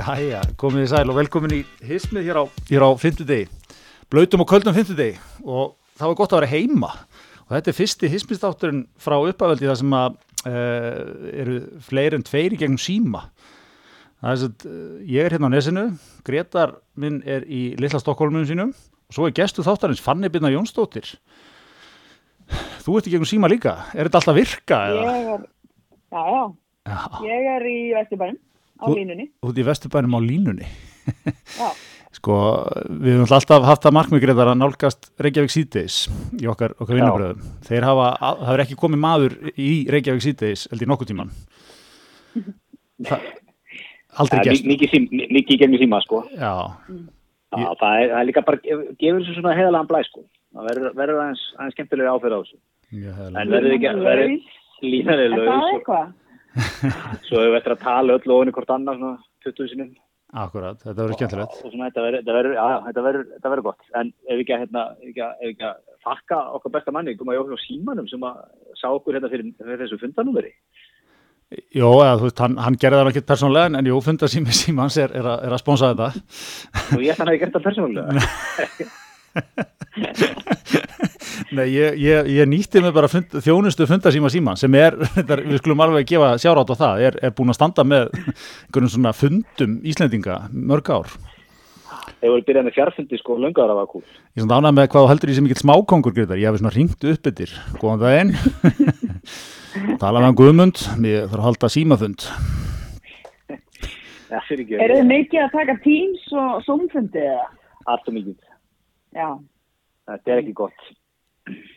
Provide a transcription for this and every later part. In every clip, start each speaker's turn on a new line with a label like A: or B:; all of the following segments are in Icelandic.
A: Jæja, komið í sæl og velkomin í hismið hér á, hér á fymtudegi, blöytum og köldum fymtudegi og það var gott að vera heima og þetta er fyrsti hismistátturinn frá uppafældi þar sem að uh, eru fleiri en tveiri gegnum síma. Það er að uh, ég er hérna á nesinu, Gretar minn er í Lilla Stokkólmunum sínum og svo er gestu þáttarins Fanni Birna Jónsdóttir. Þú ert í gegnum síma líka, er þetta alltaf virka?
B: Ég er, já, já,
A: Já,
B: ég er í Vesturbænum á
A: Þú-
B: línunni.
A: út í vesturbænum á línunni.
B: Já,
A: Sko, við höfum alltaf haft það markmigreðar að nálgast Reykjavík síðdeis í okkar, okkar vinnabröðum. Þeir hafa, það hefur ekki komið maður í Reykjavík síðdeis, held ég nokkuð tíman. Þa, aldrei
C: er mi- mikið, í gegnum síma sko.
A: Já,
C: Já, það, er, það er líka bara, gef- gefur þessu svona heiðalega blæ sko. Það verður, verður aðeins, aðeins skemmtilega áfyrir á þessu.
A: mjög
C: En verður ekki, verður líðanlega
B: er það
C: laus og
B: eitthvað?
C: svo hefur við eftir að tala öll ofin í hvort annað svona 20 sinum.
A: Akkurat, þetta verður skemmtilegt.
C: Og svona þetta verður, gott. En ef við ekki að, hérna, ekki að, þakka okkar besta manni, koma Jóhann á símanum sem að sá okkur hérna fyrir, fyrir þessu fundanúmeri.
A: Jó, eða, þú veist, hann, hann gerði það ekki persónlega, en jú, fundar sími símans er, er, að, er að sponsa þetta.
C: Og ég ætla hann að hafa gert það persónulega.
A: Nei, ég, ég, ég nýtti mig bara fund, þjónustu fundarsíma síman sem er, er, við skulum alveg gefa sjárátt á það, er, er búin að standa með einhvern svona fundum Íslendinga mörg ár.
C: Þeir voru byrjað með fjárfundi sko, löngaður að var kúl.
A: Ég er svona ánægð með hvað þú heldur í sem mikill smákongur Grétar. Ég hef svona ringt upp yfir. Góðan daginn. Tala með hann Guðmund. Ég þarf að halda símafund.
B: Er þið mikið að taka Teams og Zoom-fundi eða?
C: Allt og mikið.
B: Já,
C: Þetta er ekki gott.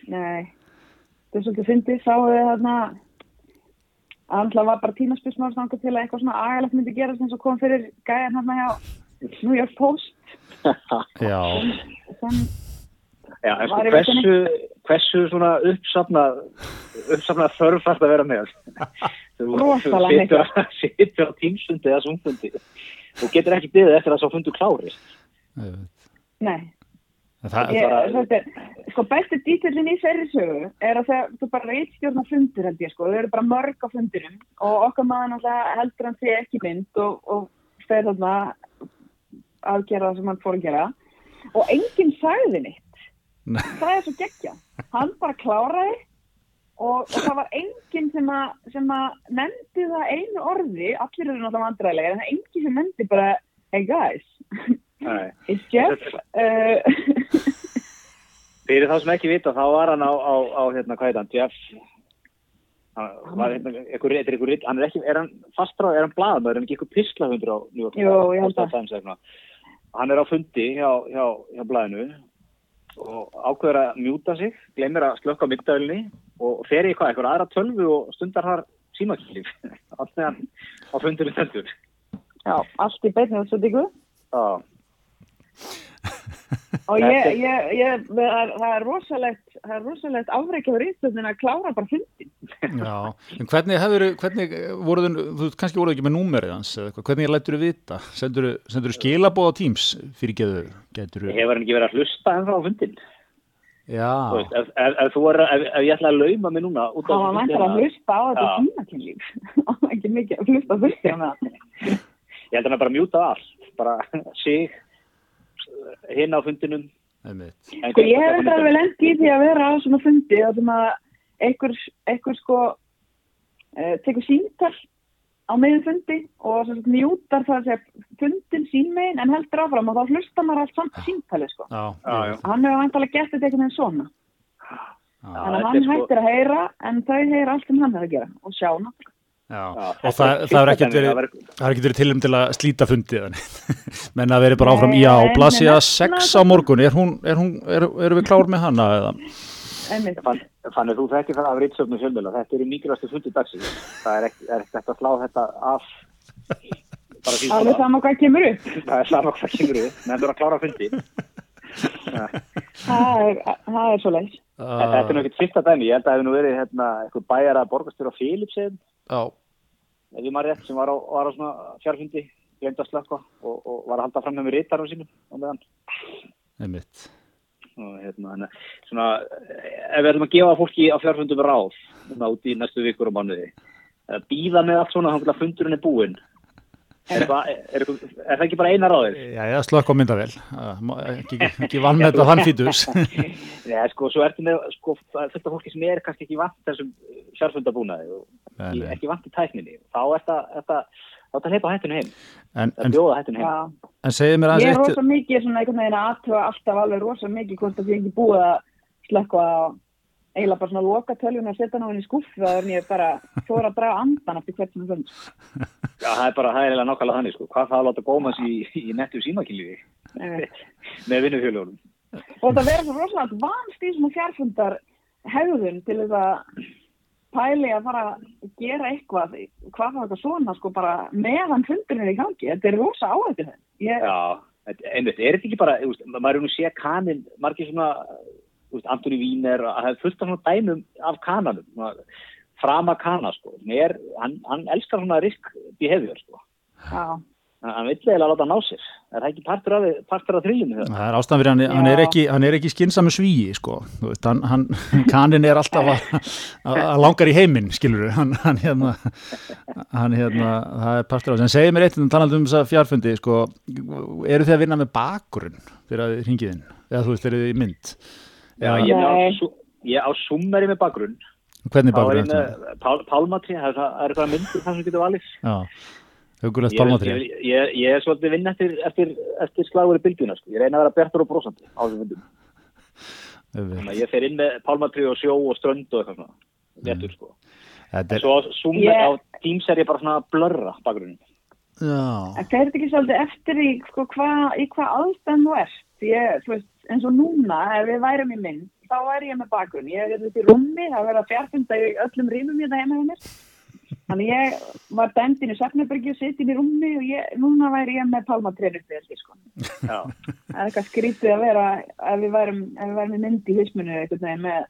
B: Nei. Það er svolítið fyndið, sáu þið þarna Alltaf var bara tímaspilsmáður stanga til að eitthvað svona agalegt myndi gerast eins og kom fyrir gæjan hérna hjá New York Post
A: Já.
B: sem
C: Já, en sko, hversu, hversu svona uppsafnað, uppsafnað þörf þarf að vera með? Þú
B: Rosalega
C: situr á- tímsundi eða sumfundi. Þú getur ekki byggðið eftir að svo fundu klárist.
B: Nei,
A: Það,
B: ég,
C: bara-
B: þetta er sko besti dítillin í þeirri sögu er að það, þú bara reitstjórna fundir held ég sko, þau eru bara mörg á fundirum og okkar maður náttúrulega heldur hann sé ekki mynd og, og fer þarna að gera það sem hann fór að gera. Og enginn sagði neitt.
A: Nei.
B: það er svo geggja hann bara kláraði og, og það var enginn sem að, sem að nefndi það einu orði. Allir eru náttúrulega vandræðilega en það er enginn sem nefndi bara hey guys,
C: Nei.
B: it's Jeff uh,
C: Fyrir þá sem ekki vita, þá var hann á, á, á hérna, hvað heit hann, Jeff, hann var hérna, er einhver, rit- hann er ekki, er hann fastráð, er hann blaðamöður, er hann ekki einhver pislahundur á New York?
B: Jú, ég held það.
C: Eitthvað. Hann er á fundi hjá, hjá, hjá blaðinu og ákveður að mjúta sig, glemir að slökka myndaðilni og fer í hvað, eitthvað aðra tölvu og stundar þar símakýlif. Allt með hann á fundinu stendur.
B: Já, allt í beinni útsendingu
C: Já,
B: og ég, ég, ég, það er, rosalegt, það er rosalegt afreikjafur ístöndin að klára bara fundin.
A: já. En hvernig hefur, hvernig voru þau, þú kannski voru þau ekki með númerið hans eða eitthvað. Hvernig lætur þau vita? Sendur þau skilabóð á Teams fyrir geðu?
C: Hefur hann ekki verið að hlusta ennþá á fundin?
A: Já.
C: Þú veist, ef, ef, ef, þú er, ef, ef ég ætla að lauma mig núna
B: Það var mæntar að hlusta á þetta tímakynlíf. Var ekki mikið að hlusta á fullt hérna.
C: Ég held að hann bara mjúta allt, bara sig, hinn á fundinum.
B: Sko ég hef þetta alveg lent í því að vera á svona fundi að einhver, einhver sko uh, tekur síntal á meðin fundi og mjútar það að segja fundin sín megin en heldur áfram og þá hlustar maður allt samt síntali sko.
A: Já.
C: Já, já.
B: Hann hefur vantalega gert þetta einhvern veginn svona.
A: Já.
B: Þannig að hann
C: sko-
B: hættir að heyra en þau heyra allt sem hann hefur að gera og sjá náttúrulega.
A: Já. Og það,
C: er
A: það er ekkert verið,
C: það var-
A: það er ekkert verið tilum til að slíta fundið þannig. menn að verið bara áfram, já,
B: nei,
A: 6
B: nei,
A: á morgun, er hún, er hún, er, erum við klár með hana eða?
C: Þannig þú þekkir það af ritsöfnum fjölmjöla, þetta eru mikilvægstu fundi dagsins. Það er ekkert er að slá þetta af
B: Alveg sama hvað kemur upp.
C: Það er sama hvað kemur við, menn þú að klára fundi. Ja.
B: Það er, það er svo leiðis.
C: Þetta er nú ekkert fyrsta dæmi, ég held að það hefur nú verið hérna, eitthvað bæjar að borgastur á Philipsheim,
A: Já,
C: ef ég maður rétt, sem var á, var á svona fjárfundi, glemt að slökka og, og var að halda fram með mér rítarum sínum á meðan.
A: einmitt.
C: og hérna, en, svona, ef við ætlum að gefa fólki á fjárfundum ráð núna út í næstu vikur og mánuði að býða með allt svona þannig að fundurinn er búinn Er, það, er, er, er það ekki bara eina ráðið?
A: Já, já, slökk á myndavel ekki, ekki vann með þetta þann fítus
C: Já, sko, svo ertu með sko, þetta fólki sem er kannski ekki vant þessum sjálfsfundabúnaði og
A: Nei,
C: ekki,
A: nei.
C: ekki vant í tækninni þá er það þá er það hleypa hættinu heim
A: en,
C: það
A: en,
C: bjóða hættinu heim
B: Já.
A: en segið mér
B: Ég
A: aðeins
B: er
A: eitt
B: rosa mikið svona einhvern veginn að aðtöfa alltaf alveg rosa mikið hvort að ég ekki búið að slökka á eiginlega bara svona loka tölvun og setja náinn í skuffu og ég bara fór að draga andan eftir hvert sem það
C: Já, það er bara, það er eiginlega nákvæmlega þannig sko. hvað það að láta góma sér í, í nettu
B: finnst.
C: með vinnufjöljónum
B: og það verður svo rosalega vanst í svona fjárfundar hegðun til þess að pæli að fara að gera eitthvað hvað það eitthvað svona sko bara meðan fundurinn er í gangi. Þetta er rosa áhættu þeim ég,
C: Já, einmitt, er þetta ekki bara þú veist, maður er nú sé kanin margir svona, veist, Antoni Wiener að það er fullt af svona dæmum af kananum frama kana sko Hann er, hann, hann elskar svona risk behavior sko
B: já,
C: hann, hann vill eiginlega láta ná sér er það ekki partur af, partur af þrýjum
A: Það er ástæðan fyrir hann, hann er ekki, hann er ekki skynsami svíi, sko. Veist, hann, hann, kanin er alltaf að, að að langar í heiminn, skilur hann, hann hérna, hann hérna, það er partur á þessu. En segið mér eitt, um talandi um þessa fjárfundi, sko, eru þið að vinna með bakgrunn fyrir að inn? Eða þú veist, eru þið í mynd?
C: Já, ég, er á, á summeri með bakgrunn.
A: Hvernig
C: þá er
A: bakgrunn það?
C: pál, pálmatri það er, það er eitthvað myndir það sem getur valið.
A: Já, hugulegt
C: ég,
A: pálmatrið.
C: ég, ég, ég er svolítið vinn eftir, eftir, eftir slagur í bylgjuna sko. ég reyna að vera bjartur og brosandi á þessum myndum. Þannig að ég fer inn með pálmatri og sjó og strönd og eitthvað svona. Léttur sko.
A: Þetta
C: en
A: er,
C: svo á, zoom,
B: Ég-
C: á Teams er ég bara svona að blörra bakgrunnin
A: já,
B: fer þetta ekki svolítið eftir í sko hva, í hvað aðstæðan þú ert. Ég, þú veist, eins og núna ef við værum í mynd, þá væri ég með bakgrunn. Ég er þetta í rúmi, það verða fjárfunda í öllum rýmum hérna heima hjá mér. Þannig ég var dæmd inn í Sefnabyrgi og sitt inn í rúmi og ég, núna væri ég með pálmatrénu fyrir sko.
C: Já,
B: það er eitthvað skrítið að vera ef við værum, ef við værum í mynd í einhvern veginn með,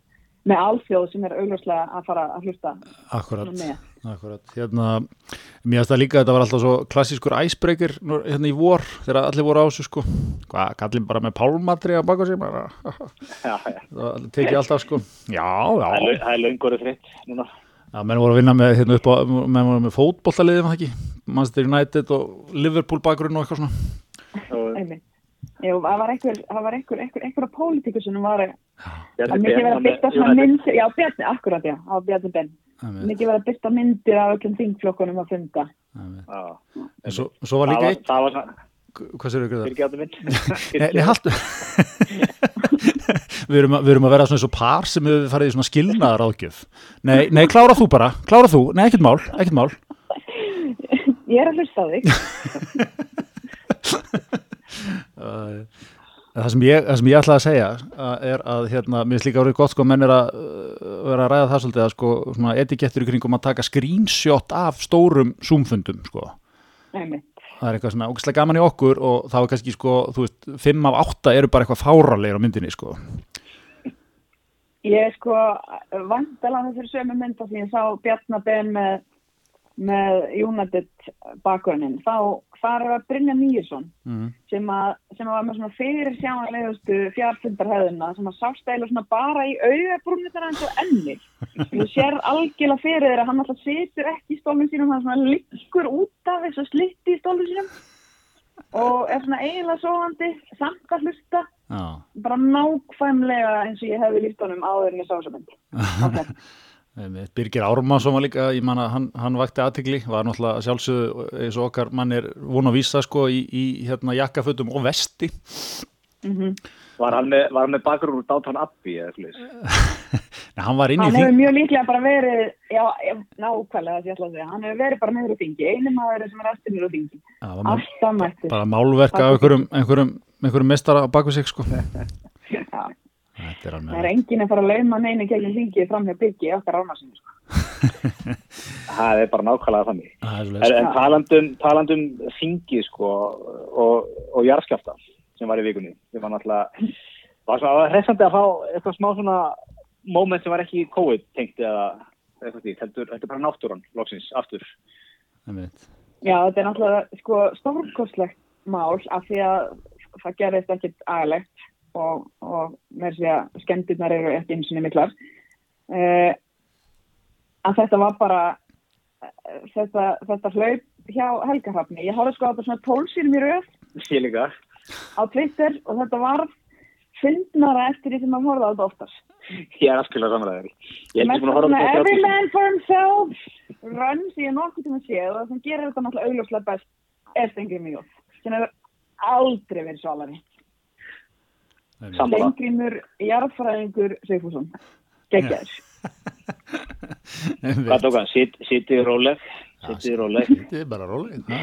B: með alþjóð sem er augljóslega að fara að hlusta.
A: Akkurat.
B: Með.
A: Akkurat, hérna, mér finnst það líka að þetta var alltaf svo klassískur æsbreykir hérna í vor þegar allir voru á þessu sko, hvað, kallin bara með pálmatri að baka sér, bara,
C: já, já.
A: það tekið alltaf sko, já, já,
C: það er löngur og þritt núna.
A: Já, menn voru að vinna með, hérna upp á, menn voru með fótbollaliðið, maður ekki, Manchester United og Liverpool bakgrunn og eitthvað svona,
B: Einmitt. Jú, það var einhver, það var einhver, einhver, einhver pólitíkur sem var að mikið verið að byrta svona myndir, já, Bjarni, akkurat, já, á Bjarni Ben. Mikið verið að byrta myndir af öllum þingflokkunum að funda.
A: En svo, svo var líka eitt,
C: það var svona
A: hvað sér ykkur það? við, erum að, við erum að vera svona eins og par sem við farið í svona skilnaðar ágjöf Nei, nei, klára þú bara, klára þú. Nei, ekkert mál, ekkert mál.
B: Ég er að hlusta á þig.
A: Það sem ég, það sem ég ætlaði að segja uh, er að hérna, mér finnst líka árið gott sko, menn er að uh, vera að ræða það svolítið að sko, svona etikettur í kringum að taka screenshot af stórum zoomfundum sko.
B: Einmitt.
A: það er eitthvað svona ógæslega gaman í okkur og það var kannski sko, þú veist, 5 af 8 eru bara eitthvað fáralegir á myndinni sko.
B: Ég er sko vandalega þessari sömu mynda sem ég sá Bjarnabenn með, með United bakgrunnin. Þá þar að Brynja Nýjesson
A: mm.
B: sem, sem var með svona fyrir sjáanlegustu fjárfundarhæðuna sem að sást eiginlega svona bara í augabrúnirnar hans og enni. Þú sér algjörlega fyrir að hann alltaf situr ekki í stólum sínum, hann svona liggur út af þessu slitti í stólum sínum og er svona eiginlega sofandi, samt að hlusta,
A: Já,
B: bara nákvæmlega eins og ég hefði líst honum áður en ég sá þessa mynd. Okay.
A: Birgir Ármannsson var líka, ég man að hann, hann vakti aðtegli, var náttúrulega sjálfsögðu eins og okkar mann er von að vísa sko í, í hérna jakkafötum og vesti.
B: Mm
C: Var hann með, var hann með bakgrunn úr Downton Abbey eða slúðis?
A: Nei, hann var inn í
B: Hann
A: þing
B: hefur mjög líklega bara verið, já, nákvæmlega þess að ég ætla að segja, hann hefur verið bara meður á þingi, einu maður sem er aðstyrnir á þingi,
A: Já, var mál-
B: alltaf mættur.
A: bara málverka af einhverjum, einhverjum, einhverjum mestara á baku sig sko.
B: Já,
A: er
B: það er enginn að fara að lauma neina gegn þingi fram hjá byggi okkar rámasinu, sko.
C: Það er bara nákvæmlega þannig.
A: Það er
C: En, talandum, talandum þingi sko og, og jarðskjafta sem var í vikunni. Ég var náttúrulega, var svona, það var hressandi að fá eitthvað smá svona moment sem var ekki COVID tengt eða eitthvað því. Þetta er bara náttúran, loksins, aftur.
A: Einmitt.
B: Já, þetta er náttúrulega, sko, stórkostlegt mál af því að það gerðist ekkit aðlegt og, og með því að skemmtirnar eru ekki eins og miklar. Uh, að þetta var bara, uh, þetta, þetta hlaup hjá Helga Hrafni. Ég horfði sko á þetta svona tólsýrum í
C: Ég líka.
B: á Twitter og þetta var fyndnara eftir því sem maður horfði á þetta oftast.
C: Ég er afskilað samræðari. Ég
B: Með
C: ég búin að horfa á þetta
B: every
C: 30
B: man for himself run sem ég nokkuð tíma séð og það sem gerir þetta náttúrulega augljóslega best er Stengrimur Jóð sem hefur aldrei verið svalari.
C: Sammála.
B: Stengrimur Jarðfræðingur Sigfússon. Geggjaður.
C: Hvað tók hann? Sitt- Sittið róleg. Sittið róleg.
A: Þetta er bara róleg Það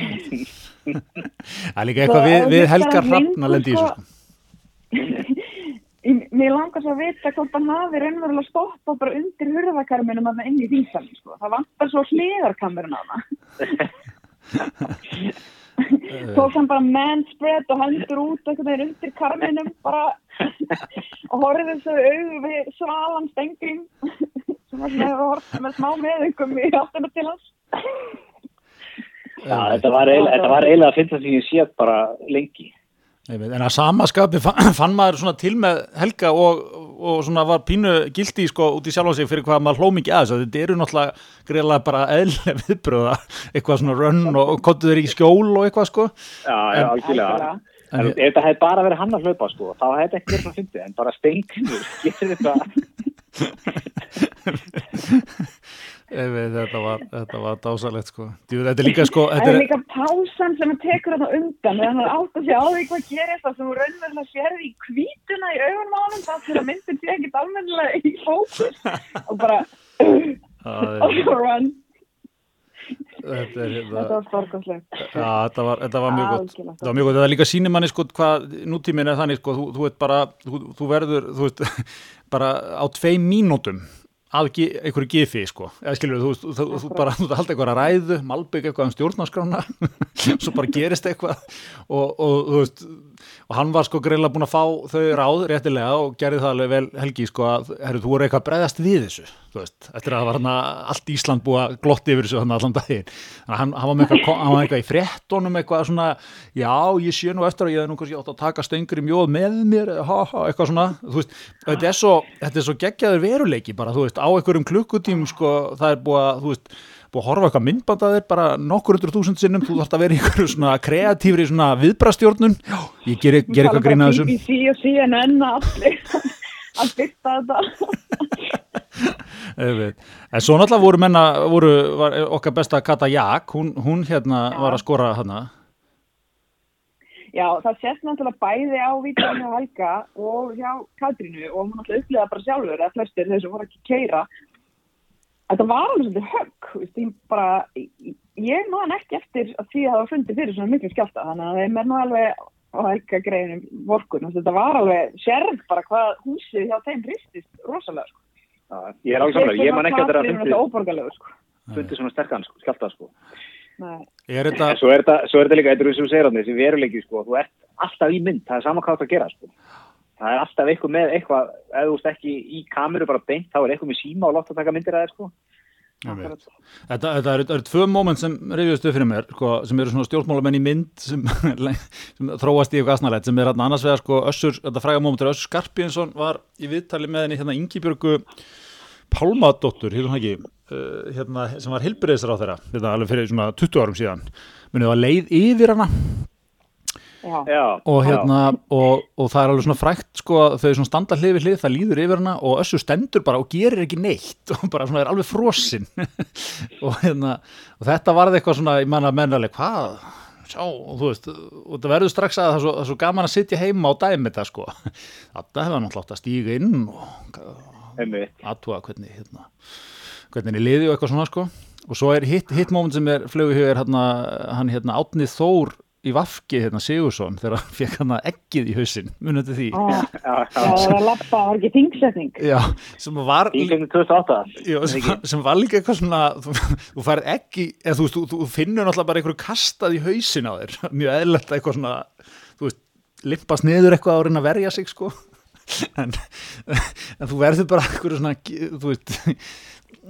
A: er líka eitthvað við, við Helgar Hrafn að lendi í þessu sko.
B: Í- Mér langar svo að vita hvort hann hafi raunverulega stoppað bara undir hurðakarminum að inn í þýnsalinn, sko. Það vantar svo hliðarkamerun á það. Tók hann bara manspread og hendur út veginn undir karminum bara og horfði þessu auðu við svalan stengrim sem var svona horfði með smá meðingum í áttina til hans.
C: Já, þetta var eiginlega að finna því ég sé bara lengi.
A: En að samaskapi fann, fann maður svona til með Helga og, og svona var pínu gildi sko út í sjálf á sig fyrir hvað maður hló mikið að þess þetta eru náttúrulega greiðlega bara eðlega viðbröða eitthvað svona rönn og, kottu þeir í skjól og eitthvað sko
C: Já, já, algjörlega. En
A: En-
C: ef þetta hefði bara verið hann að hlaupa, sko, þá hefði þetta ekki verið svo fyndið, en bara stengrimur, getur þetta,
A: Veit, þetta var, þetta var dásalegt sko. Þetta er líka sko
B: Það
A: þetta
B: er
A: er,
B: líka pásan sem hann tekur þarna undan þegar hann er átt að sé á því hvað gerist það sem hún raunverulega sérði í kvítuna í augunum á hann það fyrir að myndin sé ekkit almennilega í fókus. Og bara
A: að,
B: og svo run
A: þetta er
B: þetta
A: hérna,
B: var storkoslegt
A: Já, þetta var, þetta var mjög gott. Þetta var mjög gott, þetta líka sýnir manni sko hvað nútíminn er þannig sko, þú, þú bara þú, þú verður, bara á tveim mínútum að einhverju gifi sko. Eða skilur þú, þú, þú, þú bara, þú haldi eitthvað að ræðu malbygg eitthvað um stjórnarskrána svo bara gerist eitthvað. Og, og þú veist, og hann var sko greinlega búin að fá þau ráð réttilega og gerði það alveg vel Helgi sko að, herru, þú voru eitthvað að bregðast við þessu þú veist, eftir að það var hann allt Ísland búið að glotti yfir þessu hann allan daginn. Þannig að hann, hann var með eitthvað, hann var eitthvað í fréttonum eitthvað svona, já, ég sé nú eftir að ég hef nú kannski átt að taka stengri mjóð með mér, ha, ha, eitthvað svona þú veist, þetta er svo, er svo geggjaður veruleiki bara, þú veist, á einhverjum klukkutímum sko, það er búið að, þú veist búið að horfa eitthvað myndband að þér bara nokkur hundur þúsund sinnum, þú þarft að vera í einhverju svona kreatífri svona viðbrastjórnun ég ger, ger eitthvað grína þessu
B: BBC og CNN að byrta þetta.
A: En svo náttúrulega voru menna, voru, okkar besta Kata Jak, hún, hún hérna
B: Já.
A: var að skora hana.
B: Já, það sést náttúrulega bæði á vídeoinu á Helga og hjá Katrínu og hún náttúrulega upplýða bara sjálfur eða flestir þeir sem voru ekki að keira Þetta var alveg svolítið högg, þú veist, ég bara, ég man ekki eftir að því að það var fundið fyrir svona miklu skjálta, þannig að þeim er nú alveg á Helga greinum vorkun, þetta var alveg sérð bara hvað húsið hjá þeim hristist rosalega, sko.
C: já, ég er alveg samlega, ég man ekki að það er
B: þetta
C: að
B: óborgarlegur, sko.
C: fundið svona sterkan, sko, skjálta, sko.
B: Nei.
A: Er þetta,
C: svo er þetta, svo er þetta líka, þetta er sem þú segir á þessi veruleiki, sko, þú ert alltaf í mynd, það er saman hvað það að gera, sko. Það er alltaf eitthvað með eitthvað, ef þú ert ekki í kameru bara beint, þá er eitthvað með síma og látt að taka myndir að þér, sko.
A: Þetta, þetta eru, eru tvö moment sem reyðjast upp fyrir mér, sko, sem eru svona stjórnmálamenn í mynd sem, sem þróast í eitthvað asnalett, sem er annars vegar sko Össur, þetta fræga moment er Össur Skarpínsson var í viðtali með henni hérna Ingibjörgu Pálmadóttur, ekki, uh, hérna, sem var hilbriðisar á þeirra, hérna alveg fyrir svona 20 árum síðan, munið að leið yfir hana og hérna og, og það er alveg svona frækt sko að þau svona standa hlið við hlið, það líður yfir hana og össu stendur bara og gerir ekki neitt og bara svona er alveg frosinn. Og hérna og þetta varði eitthvað svona, ég manna mennaleg hvað, sjá, og þú veist og það verður strax að það er svo, það er svo gaman að sitja heima og dæmi þetta sko. Þetta hefur náttúrulega átt að stíga inn og
C: Einmitt.
A: aðtúa hvernig hérna, hvernig henni liði og eitthvað svona sko. Og svo er hitt, hitt moment sem er flögu hér hérna, hann hérna Átni Þór í Vafki hérna Sigursson þegar hann fekk hann ekkið í hausinn. Munið til því?
B: Já,
C: Já,
B: það var lappa, var ekki þingsetning.
A: Já, sem var
C: Í gegnum 2008.
A: já, sem, sem var líka eitthvað svona þú, þú færð ekki, eða þú, þú, þú finnur náttúrulega bara einhverju kastað í hausin á þér. Mjög eðlert eitthvað svona þú veist, limpast niður eitthvað á að reyna að verja sig sko. En, en þú verður bara einhverju svona þú veist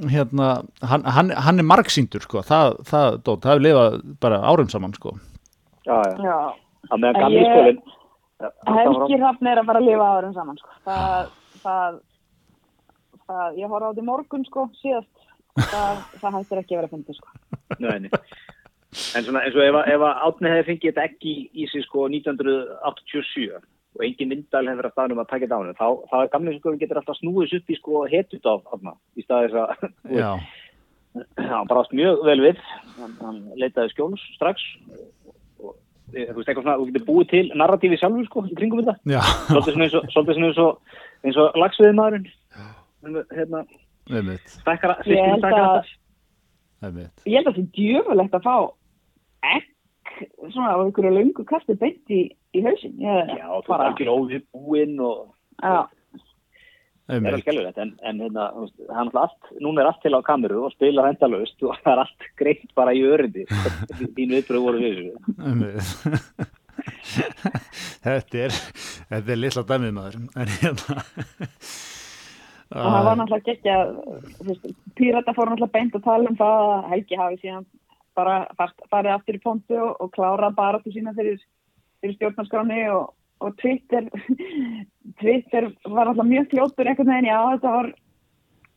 A: hérna, hann, hann, hann er margsýndur sko, það, það, dót, það hefur lifað bara árum saman sko
C: Já, já. Það meðan gamli. Já,
B: Helgi Hrafn er að fara að lifa árum saman sko. það, það, það ég horfði á þetta í morgun sko, síðast það, það hættir ekki að vera að fyndi sko.
C: Nei, nei. En svona eins og ef, að- ef að Átni hefði fengið þetta ekki í, í sig sko 1987 og engin myndal hefur verið að staðnum að taka þetta á hennu, þá, þá er gamlega sko getur alltaf snúið upp í sko hetut á Átna í staðis að
A: Já,
C: hann brást mjög vel við hann, hann leitaði skjóls strax þú veist eitthvað svona, þú getur búið til narratífi sjálfur sko í kringum þetta.
A: Já,
C: svolítið svona eins og, og, eins og lagsviðmaðurinn hérna, stækkara,
B: Ég held að-. Ég held að það sé djöfulegt að fá ekk svona á einhverju löngu kasti beint í, í hausin.
C: Já, þú er algjör óvið búinn og
B: Já,
C: það er alveg skelvilegt en, en hérna, það er allt, núna er allt til á kameru og spilar endalaust og það er allt greitt bara í örindi. Þín viðbröð voru við
A: þetta er þetta er litla dæmið maður. En hérna
B: og það var náttúrulega þú veist, Pírata fór náttúrulega beint að tala um það að Helgi hafi síðan bara farið aftur í pontu og, og klárað bara til sína fyrir, fyrir stjórnarskráni og, og Twitter, Twitter var náttúrulega mjög fljótur einhvern veginn, já þetta var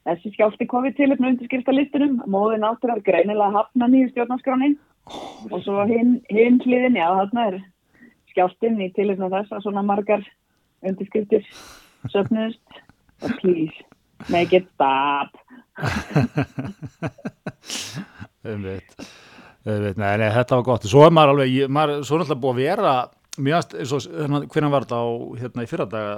B: þessi skjálfti komið til með undirskrifta listunum, móðin áttur að greinilega hafna nýju stjórnarskráni. Og svo hinn hin hliðin, já þarna er skjálftinn í tilifna þess að svona margar undirskriftir söfnuðust. Og please, make it stop.
A: Einmitt, einmitt. Nei, nei, þetta var gott. Svo er maður alveg, maður, svo er náttúrulega búið að vera mjögast, hvernig var þetta á hérna í fyrradaga,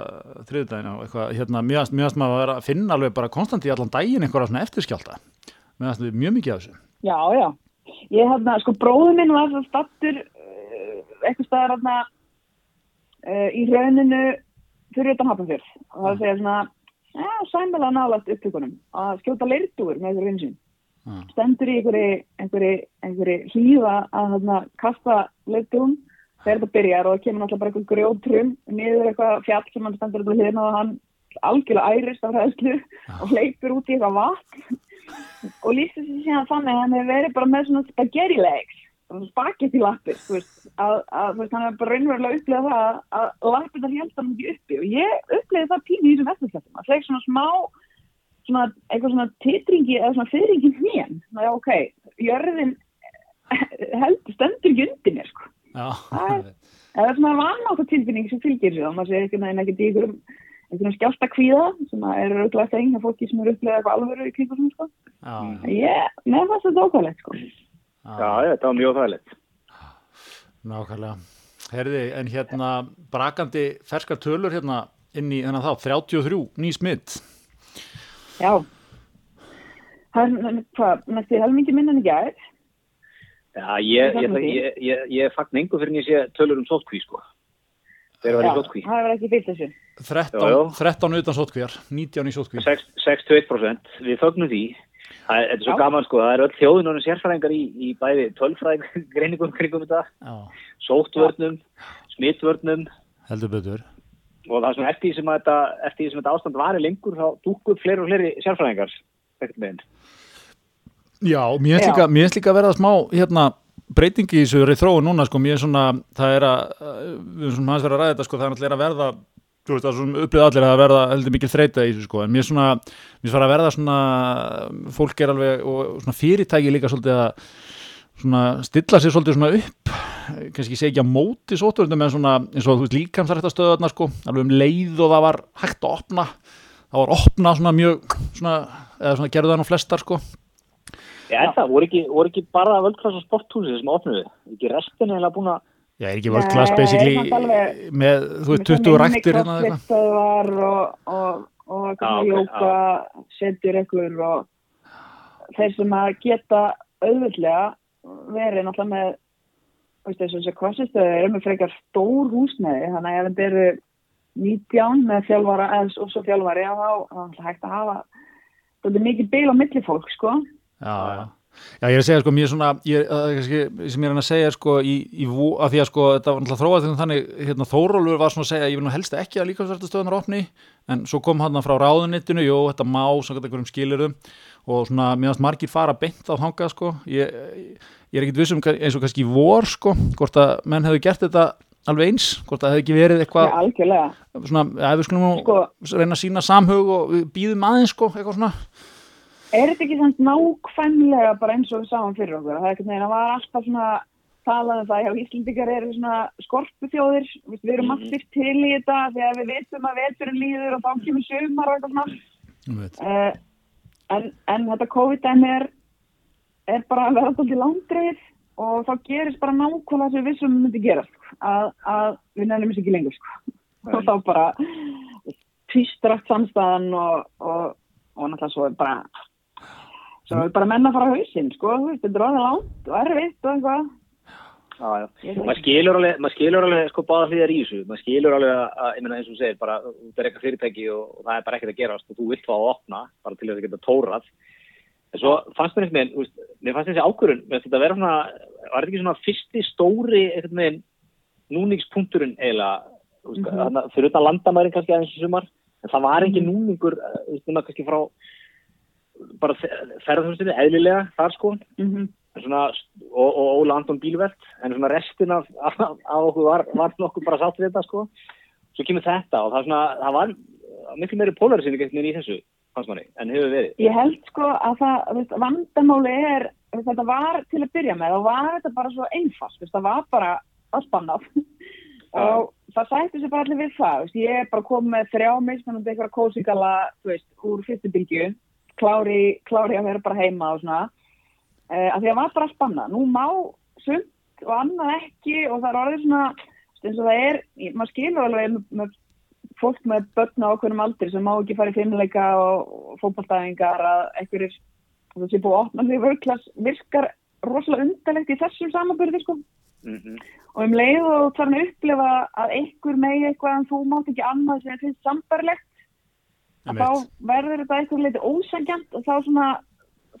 A: eitthvað, hérna, mjögast, mjögast maður að vera að finna alveg bara konstant í allan daginn einhverja svona eftirskjálta mjögast mjög mikið af þessu
B: Já, já. Ég hérna, sko, bróður minn var svo stattur eitthvað staðar hérna í rauninu fyrir utan hafnafjörð og það segja svona, já, sæmlega nálagt upptökunum að skjóta leirtúr með þessu vinsinn.
A: Já.
B: Stendur í einhverju, einhverju hlýða að hérna kasta leirtúrum þegar þetta byrjar og það kemur náttúrulega bara einhver grjótrum niður eitthvað fjall sem hann stendur upp á hliðina og hann algjörlega ærist af hræðslu og hleypur út í eitthvað vatn. Og lýsir sér síðan þannig að hann hefur verið bara með svona spaghetti legs spagetti lappir að, hann hefur bara raunverulega upplegað það að, lappir það held hann ekki uppi. Og ég upplegði það pínu í þessum eftirflættum að þegar svona smá svona eitthvað svona titringi eða svona fyrringi hnén. Já ok, jörðin heldur stendur ekki undir mér sko Það Það er svona vanátt tilfinning sem fylgir sér og maður sé ekki næðin ekkert í einhverjum, einhverjum skjálta kvíða sem er auðvitað þeng að fólki sem eru upplegað eitthvað alvöru í kringum sem sko. Ég, það þetta ókvæðlegt sko.
C: Já, þetta var mjög þægilegt
A: nákvæmlega Herði, en hérna brakandi ferskar tölur hérna inn í þennan þá, 33 ný smitt
B: Já. Það er, hvað, næstu helmingi minna en ekki aðeins?
C: Já, ég, ég, ég, ég, ég, ég fagn engu fyrir en ég sé tölur um sótkví sko. Þeir var í sótkví
B: það er ekki fyllt þessu.
A: 13,
C: Já, já.
A: 13 utan sótkvíjar 19 í sótkví
C: 6 61% við fögnum því. Það er, þetta er svo
B: Já.
C: gaman sko, það er öll þjóðin og sérfræðingar í, í bæði tölfræðing greiningum kringum þetta,
A: Já,
C: sóttvörnum, smittvörnum
A: heldur betur.
C: Og það er svona eftir því sem að þetta, eftir því sem þetta ástand var í lengur þá dúkku upp fleiri og fleiri sérfræðingar ekkert með
A: Já, mér
B: Já.
A: líka, líka að verða smá hérna, breytingi í þessu þróu núna sko, mér er svona, það er að við erum svona hans verið að ræða þetta sko, það er að verða þú veist, það er svona upplýð allir að verða heldur mikil þreita í þessu sko, en mér er svona mér fara að verða svona fólk er alveg, og svona fyrirtæki líka svolítið að svona stilla sér svolítið svona upp. Kannski segja ekki að móti sótturundum en svona eins og þú veist líkamsrættastöðarna sko, alveg um leið og það var hægt að opna það var opna svona mjög svona, eða svona gerðu það nú flestar sko
C: Já, er það, voru ekki, voru ekki bara völdklass og sporthúsi sem opnuðu, ekki restin eða búin að
A: Já, er ekki class basically
B: alveg-
A: með, þú veist, 20 ræktir hérna eða eitthvað.
B: Stöðvar og, og, og
C: Já,
B: svona
C: ok,
B: jóka, setjur ykkur og þeir sem að geta auðvöldlega verið náttúrulega með veist þessu þessu kvassistöðu eru með frekar stór húsnæði þannig að ef þetta eru 19 með þjálfara eða og svo þjálfari þá þá er það hægt að hafa þetta er mikið beil á milli fólk sko
A: Já, já. Ég er að segja, sko, er svona, ég, kannski, sem ég er að segja, sko, í, í vo, að því að, sko, þetta var náttúrulega þróað til þannig, hérna, Þórólfur var svona að segja, ég vil nú helst ekki að líkasverðastöðunar opni, en svo kom hann frá ráðunittinu, jú, þetta má, svona einhverjum skilirum, og svona, mér margir fara beint á þangað, sko, ég, ég er ekkit vissum eins og kannski í vor, sko, hvort að menn hefðu gert þetta alveg eins, hvort að hefði ekki verið eitthvað,
B: algjörlega.
A: svona, ef við skulum
B: Sko-
A: reyna að sína samhug og býðum aðeins, sko, eitthvað svona,
B: er þetta ekki samt nákvæmlega bara eins og við sáum fyrir okkur? Það er ekkert neginn að var alltaf svona talað um það, já, Íslendingar eru svona skorpufjóðir, við erum
C: Mhm.
B: allir til í þetta þegar við veitum að veturinn líður og þá kemur sumar og eitthvað svona. Uh, en, en þetta COVID-dæmi er, er bara að vera alltaf langdreið og þá gerist bara nákvæmlega sem við vissum myndi gerast, sko, að, að við nefnum þessu ekki lengur, sko. Og þá bara tvístrakt samstæðan og, og, og náttúrulega svo bara svo er bara menna að fara á hausinn, sko, þetta er orðið langt og erfitt og eitthvað.
C: Já, já. Maður skilur alveg, maður skilur alveg sko báða hlýðar í þessu. Maður skilur alveg að, ég meina eins og segir, bara, þú er eitthvað fyrirtæki og, og það er bara ekkert að gerast og þú vilt fá að opna, bara til þess að geta tórað. En svo fannst mér einhvern veginn, mér fannst þessi ákvörun, mér finnst þetta að vera svona, var þetta ekki svona fyrsti stóri einhvern veginn núningspunkturinn eiginlega, þú veist,
B: Mhm.
C: þarna, fyrir utan landamærin kannski aðeins í sumar, en það var engin núningur, eh, þú veist, nema kannski frá bara ferðarþjónustinni eðlilega þar sko,
B: Mm
C: En svona, og, og Óla Anton Bílvelt en svona restin af, af, af okkur var, var nokkuð bara sátt við þetta sko. Svo kemur þetta og það, svona, það var miklu meiri polarisinn í þessu manni, en hefur verið.
B: Ég held sko að það, veist, vandamáli er, þetta var til að byrja með og var þetta bara svo einfalt, það var bara allspannað og það sætti sér bara allir við það, veist, ég er bara komið með þrjá mismunandi eitthvað veist, úr fyrstu bylgju, klári, klári að vera bara heima og svona, uh, að því að var bara allspannað, nú má sumt og annað ekki og það er orðið svona, eins og það er, maður skilur alveg með, með fólk með börn á okkurum aldri sem má ekki fara í fimmleika og, fótballtæðingar að einhverjir það sé búið að opna því vörklass virkar rosalega undarlegt í þessum samanbyrði sko.
C: mm -hmm.
B: og um leið og þannig að upplifa að einhver megi eitthvað en þú mátt ekki annað sem finnst sambarlegt að þá verður þetta eitthvað leiti ósækjant og þá svona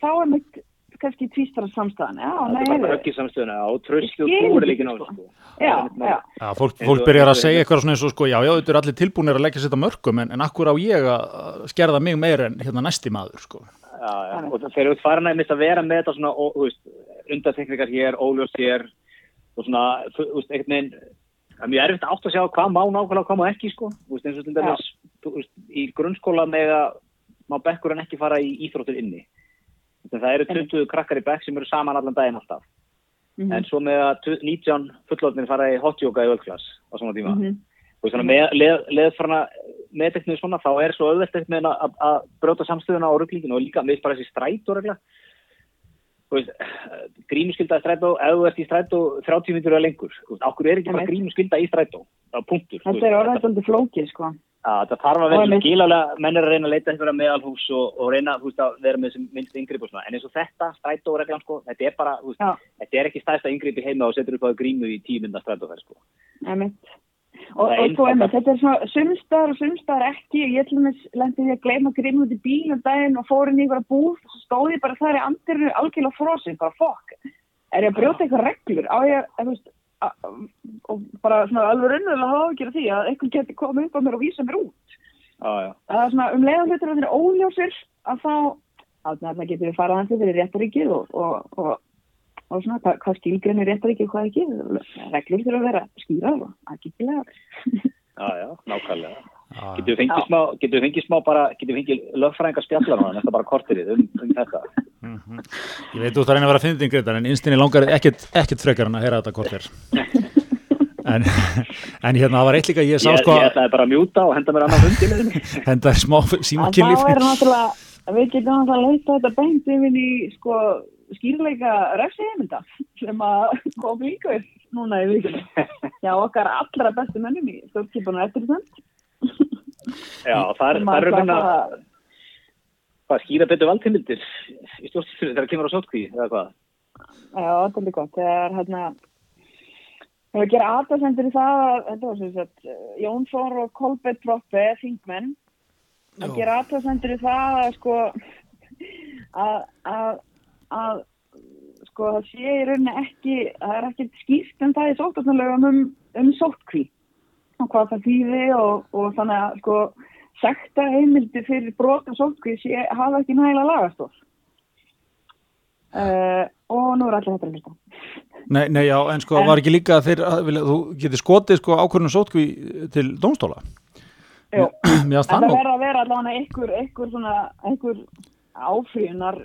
B: þá er mitt kannski tvístara samstæðan já,
C: það
B: nei,
C: er bara höggið samstöðuna og trösti og
B: skil
C: trúrileikin á
B: sko.
C: sko. Það
A: fólk, byrjar að segja eitthvað svona eins og sko, já, já, þetta er allir tilbúinir að leggja sér þetta mörgum, en, en akkur á ég að skerða mig meir en hérna næsti maður, sko.
C: Já, já, og það þeir eru farin að mista að vera með þetta svona, undarteknikar hér, óljós hér og svona, þú veist, einhvern veginn það er mjög erfitt átt að sjá hvað má nákvæmlega og hvað má ekki, sko, veist, eins og til dæmis veist, í grunnskóla með að má bekkurinn ekki fara í íþróttur inni. Þannig að það eru 20 krakkar í bekk sem eru saman allan daginn alltaf.
B: Mhm,
C: en svo með að tu- 19 fullotnir fara í hotjóka í völdklass á svona tíma.
B: Mhm.
C: og svona með, leð, leðfarna meðteknið svona, þá er svo auðvelt ekkert með að, að brjóta samstöðuna á rugglíkinu og líka með bara þessi strætó regla þú veist, grímuskylda í strætó, ef þú ert í strætó 30 minnur eða lengur, okkur er ekki bara grímuskylda í strætó, punktur
B: þetta er orðið svolítið flókið sko.
C: Að það þarf að vera skilalega, menn er að reyna að leita einhverja meðalhús og, og reyna veist, að vera með minnst svona, en eins og þetta strætóreglan sko, þetta er bara, veist, þetta er ekki stæðsta yngripp í heima og setur upp á grímu í tímynda strætóferð sko.
B: Og,
C: Það er
B: og svo einmitt, þetta er svona sumstaðar og sumstaðar ekki, ég til dæmis lendi því að gleyma grimm út í bíl um daginn og fór inn í einhverja búð og svo stóð ég bara þar í andirinu algjörlega frosin, bara fokk, er ég að brjóta eitthvað reglur, á ég, að, veist, að, og bara svona alveg raunverulega hafa ágjör því að einhvern geti komið upp á mér og vísa mér út.
C: Já.
B: Það er svona um leiðan hlutur að þeir eru óljósir að þá, að þarna getur við farað hans fyrir réttaríkið og, og, og, og svona hvað, hvað skilgreinir réttaríkið og hvað ekki, reglur þurfa að vera skýrar og aðgítilegar.
C: Já, já, nákvæmlega.
A: Já,
C: Getur við fengið smá, getur við fengið smá bara, getur við fengið lögfræðingar spjallar á þetta bara kortirið um, um þetta.
A: Mhm. Ég veit þú að reyna að vera að finna þingriðar en innstinni langar ekkert, ekkert frekar en að heyra þetta hvort er en, en hérna það var eitt líka ég sá
C: Ég,
A: sko
C: ég ætlaði bara að mjúta og henda mér annan hundilegðinu.
A: henda smá
B: er náttúrulega, við getum náttúrulega að leita þetta beint yfir í sko skýrleika refsiheiminda sem að kom líka upp núna í vikunni. Já, okkar allra bestu mönnum í stjórnskipunum eftir þend.
C: Já, það er, það er raunin að hvað, skýra betur valdheimildir í stjórnstöðu þegar það kemur á sótkví eða hvað?
B: Já, þetta er gott. Það er hérna, það er að gera aðdæðsendur í það að, þetta var sem sagt, Jón Þór og Kolbett Proppe, þingmenn, að gera aðdæðsendur í það að sko, að, að, að sko það sé í rauninni ekki, það er ekki skýrt um það í sóttarnalögum um, um sóttkví og hvað það þýði og, og þannig að sko sekta heimildi fyrir brota sóttkví sé, hafa ekki nægilega lagastof. Uh, og nú er allir þetta að hlusta.
A: Nei, nei, já, en sko
B: En-
A: var ekki líka þeir, að, vilja, þú getur skotið sko ákvörnum sótkví til dómstóla
B: Jú. En
A: það
B: verður að vera allavega einhver, einhver svona, einhver áfríunar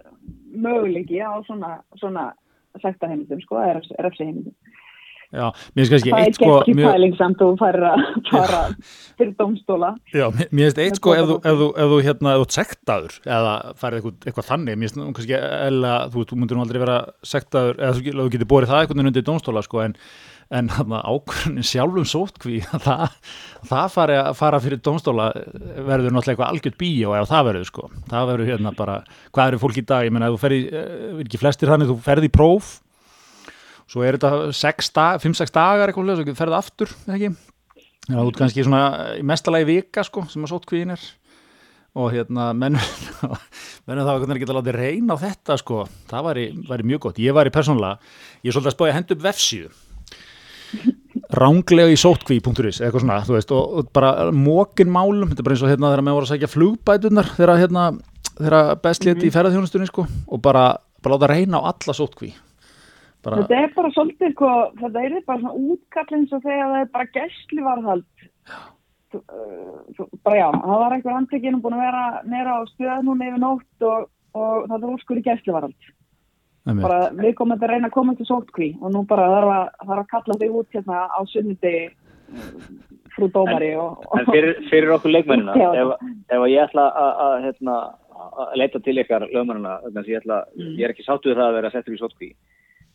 B: möguleiki á svona, svona sektaheimildum, sko, eða refsiheimildum.
A: Já, mér finnst kannski
B: Það er
A: eitt sko
B: ekki
A: mjög-
B: pæling samt og fara, fara fyrir dómstóla.
A: Já, mér finnst eitt sko ef þú,
B: kvótabók.
A: ef þú, ef þú hérna, ef þú sektaður eða farið eitthvað, eitthvað þannig, mér finnst kannski eða, þú, þú myndir nú aldrei vera sektaður eða þú, getur borið það veginn undir dómstóla sko en, en ákvörðin sjálfum sótkví, það, það fari að fara fyrir dómstóla verður náttúrulega eitthvað algjört bíó ef það verður sko, það verður hérna bara hvað eru fólk í dag, ég menna ef þú ferði svo er þetta 5-6 dagar eitthvað, svo ferði aftur, eða ekki? Já, þú ert kannski í mestalagi vika sko, sem að sótkvíin er. Og hérna menn menn það var geta látið reyna á þetta sko, það væri, væri mjög gott. Ég væri persónulega, ég er svolítið að spája að henda upp vefsíðu. Ránglega í sótkví.is eitthvað svona, þú veist, og, og bara mókin málum, þetta er bara eins og hérna þegar maður voru að sækja flugbætunar þegar hérna þegar best léti í ferðarþjónustunni sko og bara, bara láta reyna á alla sótkví bara,
B: Þetta er bara svolítið, sko, þetta er bara svona útkall eins og þegar það er bara gæslivarðhald. Þú- uh, þú- Bara já, það var einhver andekinn og búin að vera nera á stöð núna yfir nótt og, og það er úrskur í gæslivarðald.
A: einmitt.
B: Bara við komum að reyna að koma til sótkví og nú bara þarf að, þarf að kalla þig út hérna á sunnudegi frú dómari og,
C: En fyrir, fyrir okkur leikmennina, ef, ef ég ætla að, að, hérna, að leita til ykkar lögmennina, þannig að ég, ætla,
B: Mm.
C: ég er ekki sáttuð það að vera settur í sótkví.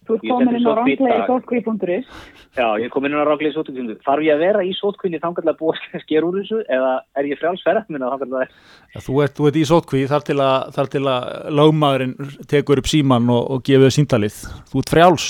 B: Þú ert komin inn á
C: í
B: ranglega
C: dag.
B: sótkví.is
C: Já, ég kom inn á ráklega í sótkví. Þarf ég að vera í sótkvíni þangar að búa að skera úr þessu eða er ég frjálsferðat minna þangar að
A: Ja, þú, ert, þú ert í sótkví þar til að, þar til að lögmaðurinn tekur upp síman og, og gefur síntalið þú ert frjáls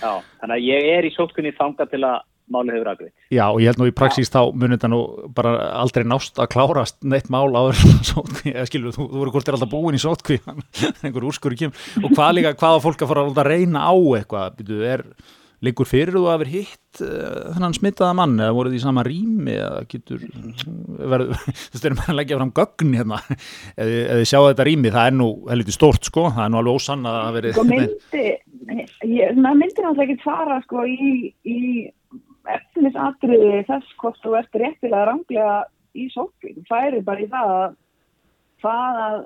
C: Já, þannig að ég er í sótkvíni þangar til að málið hefur aðgreitt.
A: Já, og ég held nú í praxís þá munið þetta nú bara aldrei nást að klárast neitt mál áður en sótkví, eða skilur, þú, þú voru hvort er alltaf búin í sótkví einhver úrskur í kým og hvað líka, hvaða fólk að fara að reyna á eitthvað, býtu, er liggur fyrir þú að vera hitt uh, þennan smittaða mann eða voruð í sama rými eða getur verið, þú veist, erum að leggja fram gögn hérna, eða þið sjáu þetta rými það er nú helviti stórt sko, það er nú alveg ósann að það verið
B: sko myndi ég, maður myndi náttúrulega ekki fara sko í, í efnisatriði þess hvort þú ert réttilega ranglega í sótkví þú færi bara í það að það að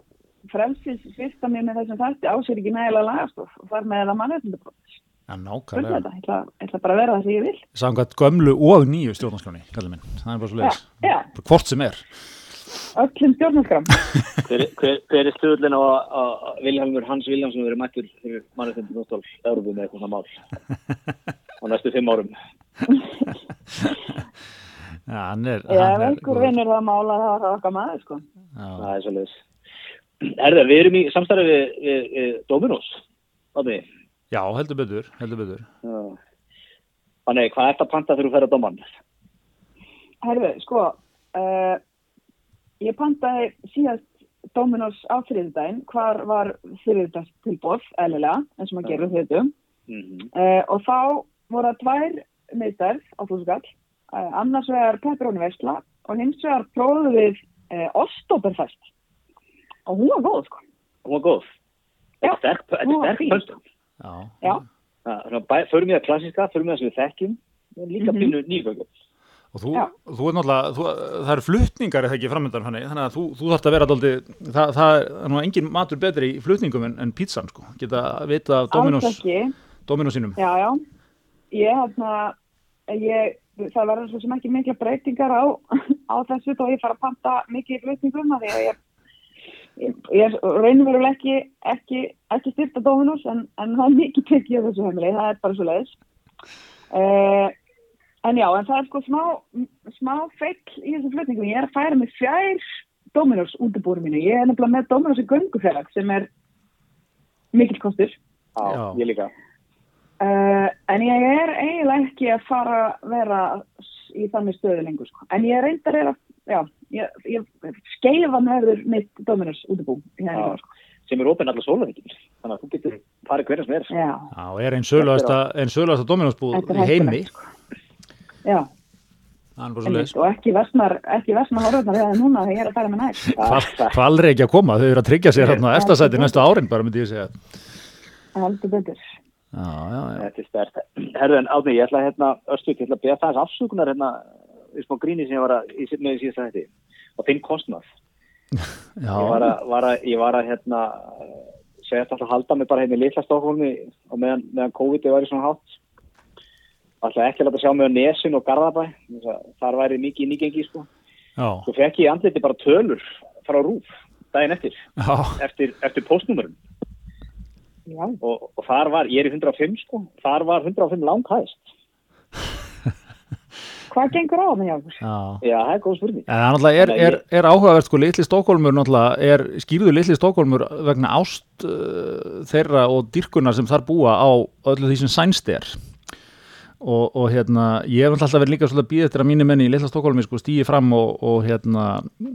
B: frelsis fyrsta mér með þessum þætti ásér ekki nægilega lagastof og þar með það mannréttindabrot
A: Já, nákvæmlega.
B: þetta, ég ætla, ætla bara að vera það sem ég vil
A: Samkvæmt gömlu og nýju stjórnarskráni, kallið minn. Það er bara svo leiðis. Hvort sem er.
B: Öllum stjórnarskram
C: Hver, hver, hver er stöðlinn á að Vilhelmur Hans Viljámsson verið mættur fyrir mannréttindi Nóttál Európu með eitthvað mál á næstu fimm árum?
A: Já, hann er...
B: ef
A: hann er
B: einhver
A: góður.
B: vinnur það mála það var það okkar maður sko
A: Já,
C: Það er svolítið. Erða, við erum í samstarfi við, við, við Dominos. Átni.
A: já, heldur betur, heldur betur.
C: Þannig, hvað ert að panta þegar þú fer að doman?
B: Herðu, sko, uh, ég pantaði síðast Dominos á þriðdægin, hvar var þriðdags tilbóð, eðlilega, eins og maður gerur þriðdum.
C: Mm -hmm.
B: Uh, og þá voru það tvær miðstærð á þúsugall, uh, annars vegar pepperoni versla og hins vegar prófum við uh, Ostoberfest. Og hún var góð, sko.
C: Hún var góð. Þetta er sterk, þetta er sterk
B: fín.
C: pönstum.
A: Já.
B: Já,
C: Förum við það klassiska, förum við það sem við þekkjum, en líka
B: Mhm.
C: pínu nýgöngum.
A: Og þú, þú er náttúrulega, þú, það eru flutningar eða ekki framöndan hann, þannig að þú, þú þarft að vera dálítið, það, það er nú engin matur betri í flutningum en, en pítsan, sko. Geta vita af Dominos,
B: alls ekki.
A: Dominos sínum.
B: Já, já. Ég hérna, ég, það verður svo sem ekki mikla breytingar á, á þessu þó ég fara að panta mikið í flutningum því að ég, ég, reynir veruleg ekki, ekki, ekki styrta Dominos en, en það er mikið tekið á þessu heimili, það er bara svo leiðis. Uh, en já, en það er sko smá, smá feill í þessu flutningum. Ég er að færa mig fjær Dominos útibúrum mínu. Ég er nefnilega með Dominos í göngufélag sem er mikill kostur.
C: Já,
A: Já.
C: ég líka.
B: Uh, en ég er eiginlega ekki að fara að vera í þannig stöðu lengur sko. en ég reyndar er að já, ég, ég skeifan verður mitt Dominus útibú í
C: Já.
B: hægum, sko.
C: Sem er opinn allar sólavíkinn. Þannig að þú getur farið hverja sem er.
B: já,
A: Já, og er einn búð
B: Þetta er
A: í heimi.
B: sko. Já
A: Það er bara svo
B: einmitt, og ekki vesnar horfðnar við það núna þegar ég er að fara með nær
A: Hvað er ekki að koma? Þau eru að tryggja sér hérna á efstasæti næstu árin, bara myndi ég segja.
B: heldur betur
A: Já, já, já.
C: Þetta er stert. Herðu en Átni, ég ætla að hérna, Östvík, ég ætla að beða það afsökunar hérna í smá gríni sem ég var að, í, með í síðasta hætti. Og þinn kostnað.
A: Já,
C: Ég var að, var að, ég var að hérna, segja þetta að halda mig bara hérna í litla Stokkólmi og meðan, meðan COVID var í svona hátt. Alltaf ekki að láta sjá mig á Nesin og Garðabæ. Þar væri mikið nýgengi, sko.
A: já,
C: Svo fekk ég í andliti bara tölur frá Rúf daginn eftir,
A: já,
C: eftir, eftir postnúmerum.
B: Já,
C: Og, og þar var, ég er í 105, sko, þar var 105 langhæðist.
B: hvað gengur á það, Jákur?
A: já.
C: Já, það er góð spurning.
A: En það er, er, er áhugavert sko, litli Stokkolmur náttúrulega er skýrðu litli Stokkolmur vegna ást uh, þeirra og dyrkunar sem þar búa á öllu því sem sænst er og, og hérna ég hef alltaf verið líka svolítið að býða eftir að mínu menni í litla Stokkolmi sko stýði fram og, og hérna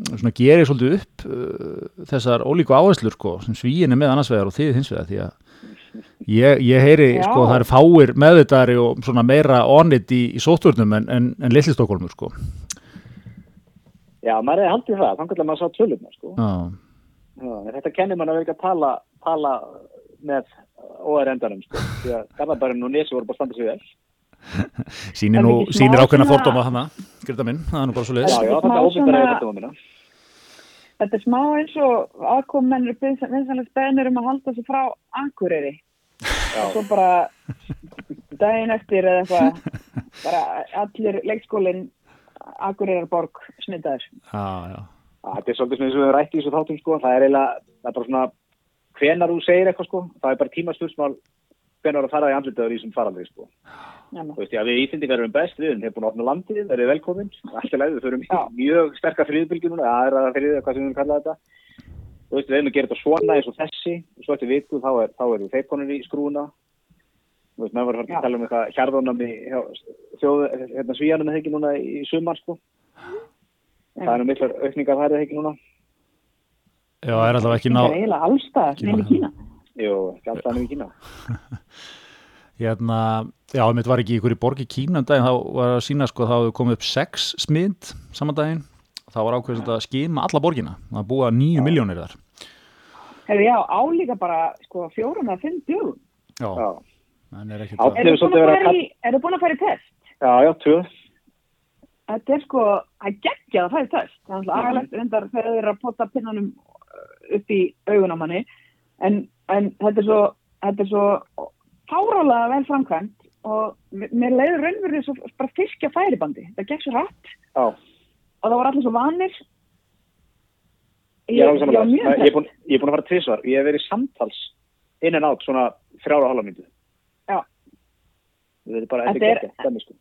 A: svona geri svolítið upp uh, þessar ólíku áherslur sko sem svíin er með annars vegar og þið hins vegar því að Ég, ég heyri,
B: Já.
A: sko, það er fáir meðvitaðari og svona meira onit í, í sótturnum en, en, en litli Stokkolmur, sko.
C: Já, maður er haldið það, þannig að maður sá tölurna, sko.
A: Já.
C: Já, þetta kennir mann að vera ekki að tala, tala með óærendanum, sko. Því að
A: Sýnir, nú, sýnir ákveðna
B: svona-
A: fordóma hana, Greta minn, það er nú bara svo
C: Já,
A: leiðis.
C: já,
B: Smá
C: þetta er óbyrðar
B: svona-
C: eða þetta mína.
B: Þetta er smá eins og aðkomennur vinsanlega beðnir um að halda sig frá Akureyri.
C: Já,
B: Og svo bara daginn eftir eða eitthvað, bara allir leikskólinn Akureyrarborg smittaður.
A: Já, já.
C: Já, þetta er svolítið og við rætti í þessu þáttum, sko. Það er eiginlega, það er bara svona, hvenar þú segir eitthvað, sko. Það er bara tímaspursmál hvenar þú faraði andlitaður í þessum faraldri, sko.
B: Já,
C: Þú veist, já, við Íslendingar erum best, við erum búin að opna landið, það er velkomin, alltaf leið, við förum í
B: Já.
C: mjög sterkar friðbylgjum núna, það er að friðið, hvað sem við kalla þetta. Þú veist, við erum að gera þetta svona eins og þessi, og svo eftir viku þá, er, þá erum við feitkonur í skrúna. Þú veist, maður var að tala um eitthvað hjarðónami hjá þjóð, hérna svíjanum eða ekki núna í sumar, sko. Það er nú miklar aukningar þær eða ekki núna.
A: Já, er alltaf ekki ná,
B: Það er eiginlega allstað,
A: hérna, já, mitt var ekki ykkur í borg í Kína um daginn, þá var að sína, sko, þá hefur komið upp sex smind saman daginn, þá var ákveðið að skima alla borgina, það búa nýju miljónir þar.
B: Hefur já, álíka bara sko fjórum eða fimm djúrum.
A: Já,
C: Já,
A: en er ekkert að,
C: Hefur
B: Eru búin, að
C: að
B: fara í- eru búin að fara í test?
C: já, já, tvö.
B: Þetta er sko, það er geggjað að fara í test. Það er alltaf agalegt reyndar þegar þeir eru að potta pinnanum uh, upp í augun á manni. En, en þetta er svo, þetta er svo fárálega vel framkvæmt og mér leiður raunverðið svo bara fyrkja færibandi. Það gekk svo rætt
C: Já,
B: og það var allir svo vanir.
C: ég er alveg
B: ég var
C: saman
B: mjög
C: Ég er búin, ég er búin að fara tvisvar. Ég hef verið samtals inn en átt svona þrjára og halva myndu.
B: Já.
C: Þetta er er
B: er-
C: sko.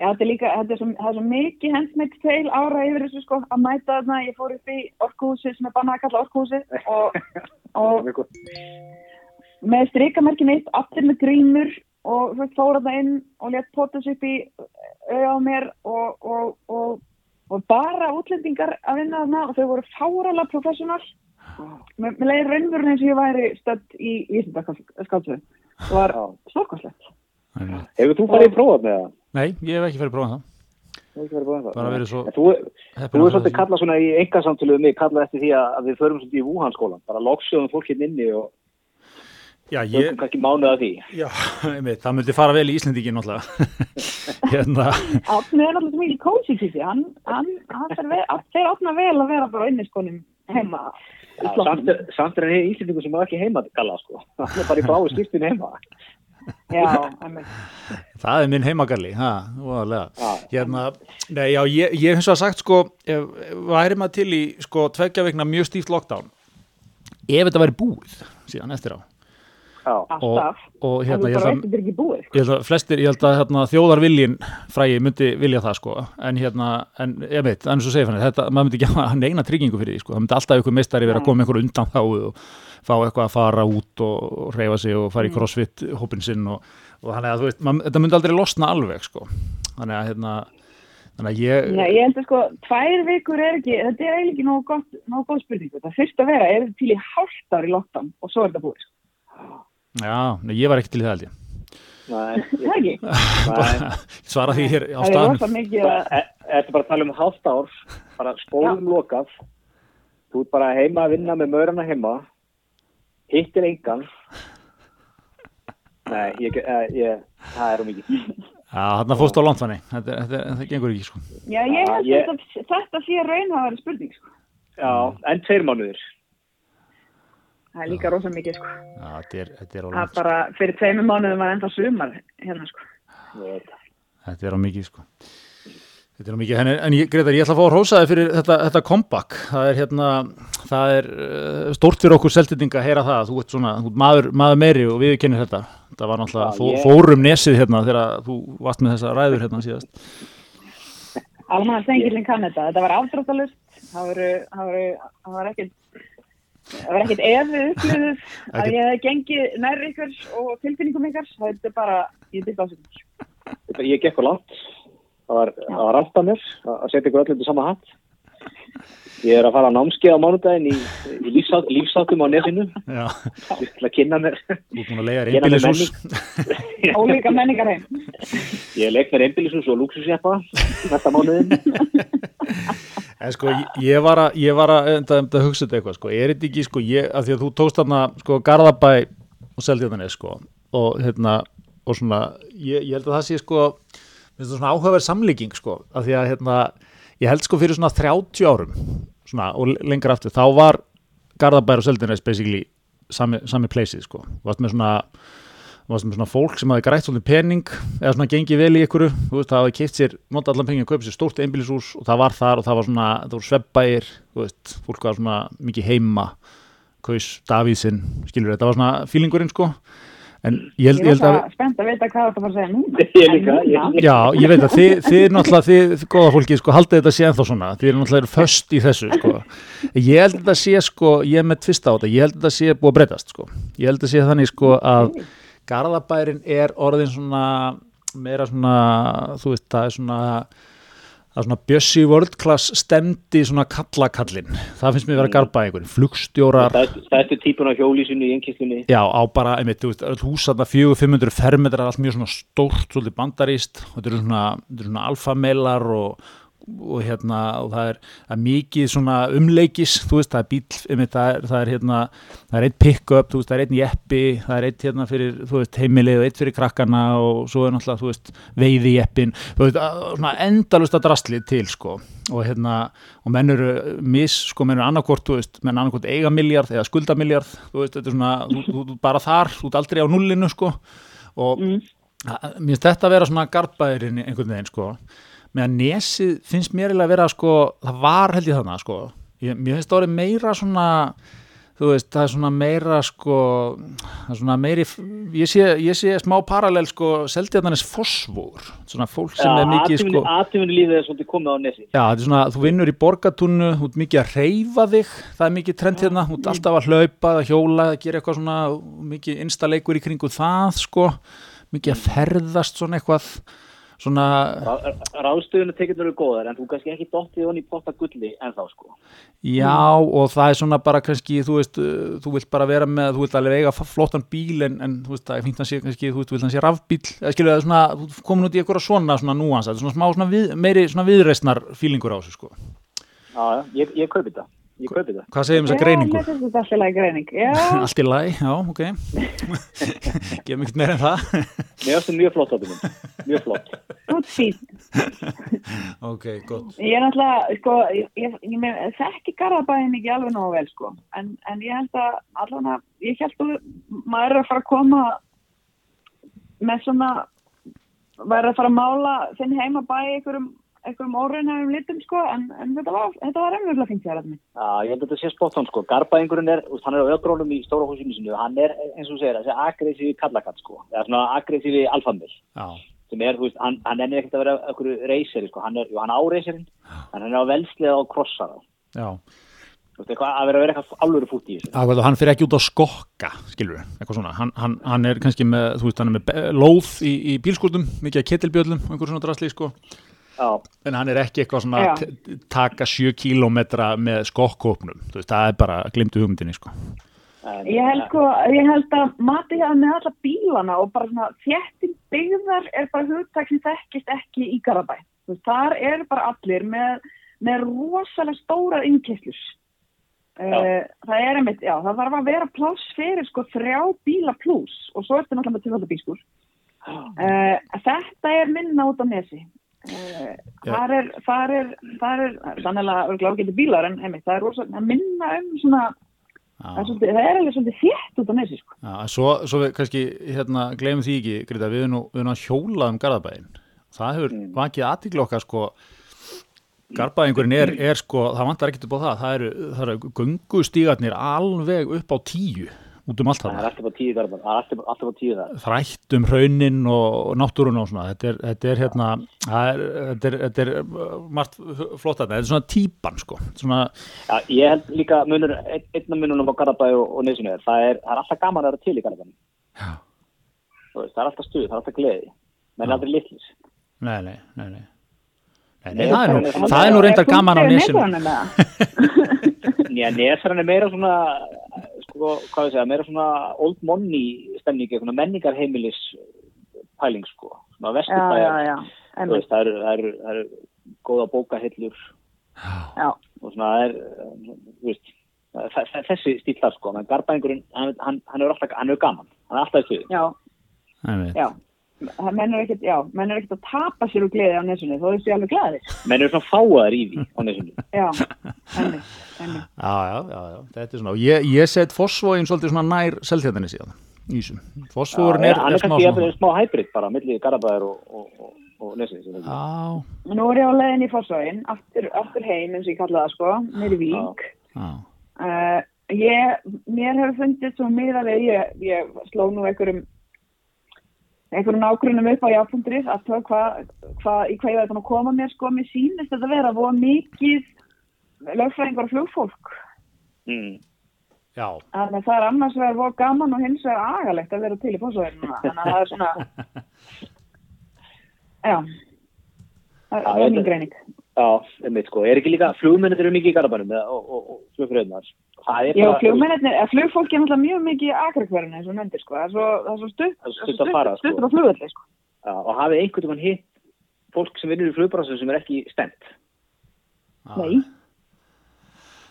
B: Já, þetta er líka, þetta er svo, það er svo mikið handmade tale ára yfir þessu sko, að mæta þarna, ég fór upp í orkuhúsið sem er bannað að kalla orkuhúsið og, og. Með strikamerki mitt, allir með grímur og þú veist, fór þarna inn og létt potus upp í auða á mér og, og, og, og bara útlendingar að vinna þarna og þau voru fáralega professional. Mér leiði raunverðin eins og ég væri stödd í vísindakálsöðu. Það var
C: Já.
B: stórkvæslegt.
C: Hefur þú farið í prófað með það?
A: nei, ég hef ekki farið það.
C: Í prófað með það?
A: Bara verið svo
C: Þú, þú er svolítið
A: það-
C: kallað svona í engasamtölu við mig, kallað eftir því að við förum svolítið í Wuhan-skólan. Bara loksjóðum fólk hérna inni og
A: Já, ég,
C: kannski mánuð að því.
A: já, einmitt, það myndi fara vel í Íslendingin náttúrulega. hérna,
B: Átni er alltaf coaching tísi, hann, hann, hann fer vel, þeir átna vel að vera bara inniskonum heima. flokknum.
C: samt er, samt er henni íslendingu sem er ekki heima galla, sko. Það er bara í bláu skiptin heima.
B: Já, einmitt.
A: það er minn heimagalli, ha. Hérna, nei, já, ég, ég hef eins og að sagt, sko, ef, væri maður til í, sko, tveggja vegna mjög stíft lockdown, ef þetta væri búið, síðan eftir á.
B: Alltaf.
A: Og
B: En
A: hérna,
B: þú
A: ég
B: bara
A: að,
B: þetta er ekki búið.
A: ég held að flestir, ég held að hérna, þjóðarviljin frægi myndi vilja það, sko, en hérna, en ég veit, en svo segir fannig, þetta, maður myndi ekki hafa neina tryggingu fyrir því, sko, það myndi alltaf ykkur meistari vera að koma einhver undan þá og fá eitthvað að fara út og, og reyfa sig og fara í crossfit hópin sinn og, og þannig að þú veist, maður, þetta myndi aldrei losna alveg, sko, þannig að hérna, þannig að ég,
B: Já, ég held að sko, tvær vikur er ekki, þetta er eiginlega ekki nógu góð spurningu. Það fyrst að vera, er þetta til í hálft ár í lockdown og svo er þetta búið.
A: Já, nei, ég var ekki til í það held ég.
C: Nei,
B: Það er ekki.
C: nei.
A: svara því hér á
B: er mikið að,
C: Er þetta bara að tala um hálft ár, bara skólum lokað, þú ert bara heima að vinna með maurana heima, hittir engan, nei, ég, ég, ég, það er um mikið.
A: Já, þarna fórst á langt þannig, þetta, þetta, þetta gengur ekki sko.
B: já, ég held að þetta, þetta sé raun að vera spurning, sko.
C: Já, en tveir mánuðir.
B: Það er líka rosa mikið, sko.
A: Já, þetta er, þetta er
B: Það bara, fyrir tveimur mánuðum var ennþá sumar hérna, sko.
A: Þetta er á mikið, sko. Þetta er á mikið, en, en Gretar, ég ætla að fá að rósa þig fyrir þetta, þetta comeback. Það er hérna, það er uh, stórt fyrir okkur seltendinga að heyra það. Þú ert svona, þú ert maður, maður meiri og við kennir þetta. Það var náttúrulega,
C: Já,
A: fó,
C: ég-
A: fórum nesið hérna þegar þú varst með þessa ræður hérna síðast.
B: Almanna stengilin kann þetta. Þetta var afdráttalust. Það voru, það voru, það var ekkert, það var ekkert efið upplýðuð að ég hef gengið nær ykkur og tilfinningum ykkar. Það er bara, ég byrði ásöknum.
C: Ég gekk á langt. Það var, það var alltaf mér að að setja ykkur öllum til sama hatt. Ég er að fara á námskeið á mánudaginn í, í lífsát, lífsátum á nesinu.
A: Já,
C: Ég ætla að kynna mér.
A: þú ert búin að leiða
C: Kynna mér
A: einbýlishús.
B: Ólíka menningar heim.
C: Ég leik mér einbýlishús og lúksusjeppa næsta mánuðin.
A: En sko, ég, var að, ég var að, enda, að hugsa þetta eitthvað, sko, er þetta ekki, sko, ég, að því að þú tókst þarna, sko, Garðabæ og Seldjarnanes, sko, og hérna, og svona, ég, ég held að það sé, sko, minnst það svona áhugaverð samlíking, sko, að því að, hérna, ég held, sko, fyrir svona 30 árum, svona, og lengra aftur, þá var Garðabær og Seldjarnanes basically sami, sami placeið, sko, varst með svona, varst með svona fólk sem hafi grætt svolítið pening eða svona gengið vel í ykkur þú veist, það hafi keift sér, nota allan pengið að kaupa sér stórt einbýlishús og það var þar og það var svona það voru svebbægir, þú veist, fólk var svona mikið heima, kaus Davíðsinn, skilur þetta, var svona fílingurinn sko, ég held,
B: Ég
A: ég
B: er
A: held að
B: alltaf spennt að vita hvað þetta fara að segja núna.
C: Ég líka, ég-
A: Já, ég veit að þið, þið er náttúrulega, þið, góða fólki, sko, haldið þetta sé ennþá svona, þið er náttúrulega föst í þessu, sko. Ég held að þetta sé, sko, ég er með tvist á þetta, ég held að þetta sé búið að breytast, sko. Ég held að sé þannig, sko, að Garðabærin er orðin svona, meira svona, þú veist, það er svona, er svona Bjössi World Class stemdi svona kallakallin. Það finnst mér vera Garðbæringur, flugstjórar,
C: Þetta er típun á hjólísinu í einnkistlunni.
A: Já, á bara, einmitt, þú veist, húsarna 400-500 fermetrar, allt mjög svona stórt, svolítið bandaríst, þetta eru svona, svona alfameilar og, og hérna, og það er, það er mikið svona umleikis, þú veist, það er bíl, einmitt, það er, það er hérna, það er eitt pick-up, þú veist, það er einn jeppi, það er eitt hérna fyrir, þú veist, heimilið og eitt fyrir krakkana og svo er náttúrulega, þú veist, veiði jeppin, þú veist, að- svona endalust að drastlið til, sko, og hérna, og menn eru mis, sko, menn eru annarkvort, þú veist, menn annarkvort eiga miljard eða skulda miljard, þú veist, þetta er svona, þú, þú, þú bara þar, þú ert aldrei á nullinu, sko, og
B: Mm.
A: að- mér finnst þetta að vera svona garbaðirinn einhvern veginn sko meðan nesið finnst mér að vera sko það var held ég þarna sko. Ég, mér finnst það orðið meira svona þú veist, það er svona meira sko það er svona meiri ég sé, ég sé smá parallel sko seldjarnanis fosfór svona fólk sem er mikið sko
C: lífið er svolítið komið á nesi.
A: Já, þetta er svona, þú vinnur í borgatúnu, þú ert mikið að reyfa þig, það er mikið trend hérna, þú ert alltaf að hlaupa, að hjóla, að gera eitthvað svona, mikið instaleikur í kringu það, sko, mikið að ferðast svona eitthvað, svona,
C: Ráðstöðuna tekjurnar eru góðar en þú kannski ekki dottið honni í potta gulli en þá sko.
A: já, og það er svona bara kannski, þú veist, uh, þú vilt bara vera með, þú vilt alveg eiga flottan bíl, en, en þú veist, það er fínt að sé kannski, þú vilt að sé rafbíl, eða skilur það svona, þú komin út í eitthvað svona, svona núans, þetta er svona smá, svona við, meiri, svona viðreisnar fílingur á þessu, sko.
C: Já, ég, ég kaupi það. Ég kaupi það.
A: Hvað segir um þessa greiningu?
B: Já, þetta alltaf læg greining. Já,
A: Allt í læg, já, ok Gefum ekkert meira en það
C: Mér finnst það mjög flott átum. Mjög flott.
A: Ok, gott
B: Ég er náttúrulega, sko, ég, ég, ég með, þekki Garðabæðin ekki alveg nógu vel, sko. En, en ég held að, allan að, ég held að maður er að fara að koma með svona, maður er að fara að mála þinn heima bæ einhverjum, óreinaðum litum, sko. En, en þetta var, þetta var emnurlega fint hjá þetta.
C: Já, ég held að þetta sé spott hann sko. Garbaðingurinn er, hann er á öðgrónum í stóra húsinu sinu. Hann er, eins og segir, þessi aggressífi kallakatt sko. Eða svona aggressífi alfamil.
A: Já,
C: Sem er, þú veist, hann, hann ennir ekkert að vera okkur reyseri sko. Hann er, jú, hann á reyserinn. En hann er á velslega á krossara.
A: já
C: Þú veist, eitthvað, að vera að vera eitthvað alvöru fút í þessu.
A: Akvað, hann fyrir ekki út á skokka, skilur við, eitthvað svona hann, hann, hann er kannski með, þú veist, hann er með lóð í, í bílskúldum, mikið að ketilbjöllum og einhver svona drasli, sko en hann er ekki eitthvað svona
B: Já.
A: að taka sjö kílómetra með skokkópnum, það er bara glimtu hugmyndinni, sko
B: Ég held, sko, ég held að mati hjá með alla bílana og bara svona þéttin byggðar er bara hugtak sem þekkist ekki í Garabæ. Þar er bara allir með, með rosalega stórar innkesslus. Uh, það er einmitt, já, það þarf að vera pláss fyrir sko þrjá bíla pluss og svo er þetta náttúrulega með tilhaldabískur. Uh, þetta er minna út á nesi
A: Já.
B: Þar er, þar er, þar er, sannlega ágæti bílar en einmitt, það er rosa að minna um svona, það er, svolítið, það er alveg svolítið þétt út á nesi, sko.
A: svo, svo við kannski hérna, glemum því ekki, Greta, við erum nú, erum að hjóla um Garðabæinn. Það hefur
C: Mm.
A: vakið aðtikli okkar sko. Garðabæingurinn er, er sko, það vantar ekkert upp á það. Það eru, það eru göngustígarnir alveg upp á tíu út um allt
C: Það er
A: það
C: alltaf á tíu garðan, það er alltaf, alltaf á tíu það.
A: þrætt um hraunin og, náttúrun og svona, þetta er, þetta er hérna er, þetta er, þetta er uh, margt flott þetta, þetta er svona típan sko, svona,
C: Já, ég held líka munur, ein, einna mununum á Garðabæ og, og er, það er, það er alltaf gaman að vera til í Garðabæ.
A: já,
C: Það er alltaf stuð, það er alltaf gleði, menn aldrei litlis.
A: nei, nei, nei, nei. Nei, nei, það er nú,
C: það er-
A: það er nú reyndar gaman á nesinu.
C: Já, Nesarinn er meira svona, sko, hvað ég segja, meira svona old money stemningi, svona menningarheimilis pæling, sko. Svona
B: Já, já,
C: vesturbæjar,
B: já,
C: þú veist, það eru, það eru góða bókahillur.
B: Já,
C: og svona það er, þú veist, þe- þe- þessi stíl þar, sko, menn Garðbæingurinn, hann, hann, hann er alltaf, hann er gaman, hann er alltaf í stuði.
B: já, já. Menn er ekkert, já, menn er ekkert að tapa sér úr gleði á nesinu, þó þessi alveg glæðir.
C: Menn eru svona fáaðar í því á Nesinu.
B: Já, einmitt, einmitt.
A: Já, já, já, já, þetta er svona, ég, ég set Fossvóin svolítið svona nær selþjóðinni síðan, ísum. Fossvóin er,
C: hann
A: er
C: er
A: smá svona.
C: smá hybrid bara, milli Garðabæðar og, og, og.
A: Já,
B: Nú er ég á leiðin í Fossvóin, aftur, aftur heim eins og ég kalla það sko, mér í Vík.
A: já,
B: Uh, ég, mér hefur fundið svo miða við, ég, ég sló nú einhverjum einhverjum nágrunum upp á jáfnfundrið að það hvað hva, í hvað ég var búin að koma mér sko, mér þetta að vera voða mikið lögfræðingar og flugfólk.
C: Mm.
A: já,
B: þannig að það er annars vegar voða gaman og hins vegar agalegt að vera til í fósvæðinu þannig að það er svona já. Það það er mín greining
C: Já, einmitt sko. Er ekki líka flugmennir eru mikið í Garðabænum eða- og, og, og flugfröðunar? Það er
B: Já, flugmennir, eða flugfólki er náttúrulega mjög mikið í akrakverðinu eins og nefndir sko, það er svo, það er svo stutt,
C: Það er svo stutt að fara, sko.
B: stuttur á flugvelli sko.
C: Já, og hafið einhvern veginn hitt fólk sem vinnur í flugbransu sem er ekki stemt.
A: já.
B: Nei.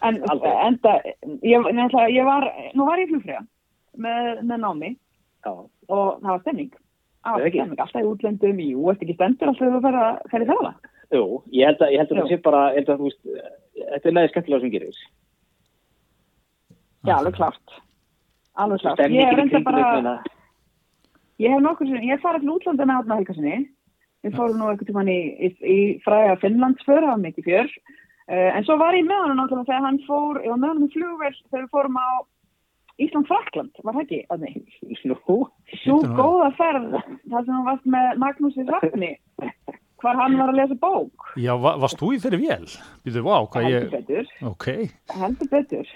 B: En,
C: Aldrei.
B: enda, ég, ég var, nú var ég flugfræða með, með námi
C: Já,
B: og það var stemning. Það var stemning, alltaf í útlöndum, jú, eftir ekki stendur alltaf þegar þú fer að fer í þála.
C: Jú, ég held að, ég held að það sé bara, ég held að þú veist, þetta er meðið skemmtilega sem gerir.
B: Já, alveg klart. Alveg klart. Ég er
C: í kringum
B: bara, ég hef nokkur sem, ég er farið til útlanda með átna helgarsinni. Við fórum nú eitthvað tímann í, í, í fræga Finnlandsför, það var mikið fjör. Uh, en svo var ég með hann náttúrulega þegar hann fór, ég var með hann í flugvel þegar við fórum á Ísland-Frakland, var það ekki?
C: Nú,
B: Svo góða ferð, það sem hann varst með Magnúsi Svartni, hvar hann var að lesa bók.
A: Já, va, varst þú í þeirri vél? Býtu, vá, hvað
B: Heldur
A: ég,
B: betur,
A: ok.
B: heldur betur.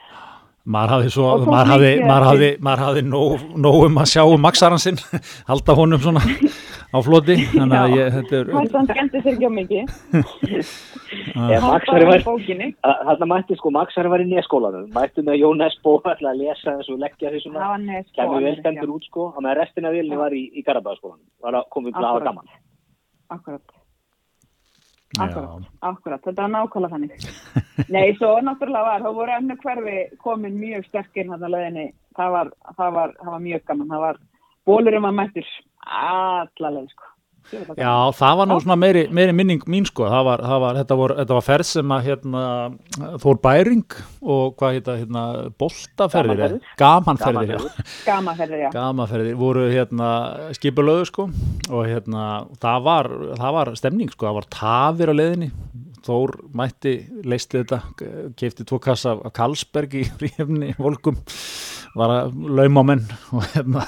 A: Maður hafði svo, maður hafði, maður hafði, maður hafði nóg, nóg um að sjá um maksaran sinn, halda honum svona á floti, þannig að
B: Já.
A: ég, þetta er,
B: Hann skemmti sér ekki á mikið. Hann
C: Max
B: bara
C: væri
B: í bókinni.
C: þarna mætti sko, að vera í neskólanum, mætti með Jón Esbo ætla að lesa þessu og leggja
B: Það
C: svona,
B: var
C: kemur vel stendur út sko, og með restina vilni
B: Já.
C: var í, í Garabæðaskólanum, var að koma upp til að hafa
B: Akkurat.
C: gaman.
B: Akkurat,
A: já,
B: akkurat, akkurat. Þetta var nákvæmlega þannig. Nei, svo náttúrulega var, þá voru önnu hverfi komin mjög sterkinn hann að leiðinni. Það var, það var, það var mjög gaman. Það var bólurum að mættur allaleg, sko.
A: Já, það var nú svona meiri, meiri minning mín sko, það var, það var, þetta, var, þetta var ferð sem að hérna, Þór Bæring og hvað hérna, hérna boltaferðir,
C: Gamanferðir.
A: gamanferðir, já.
C: Gaman,
B: Gaman ferðir, já.
A: Gamaferðir voru hérna skipulöðu sko. Og hérna það var, það var stemning sko, það var tafir á leiðinni. Þór mætti, leisti þetta keifti tvo kassa af Karlsberg í rífni, volkum var að lauma á menn og hérna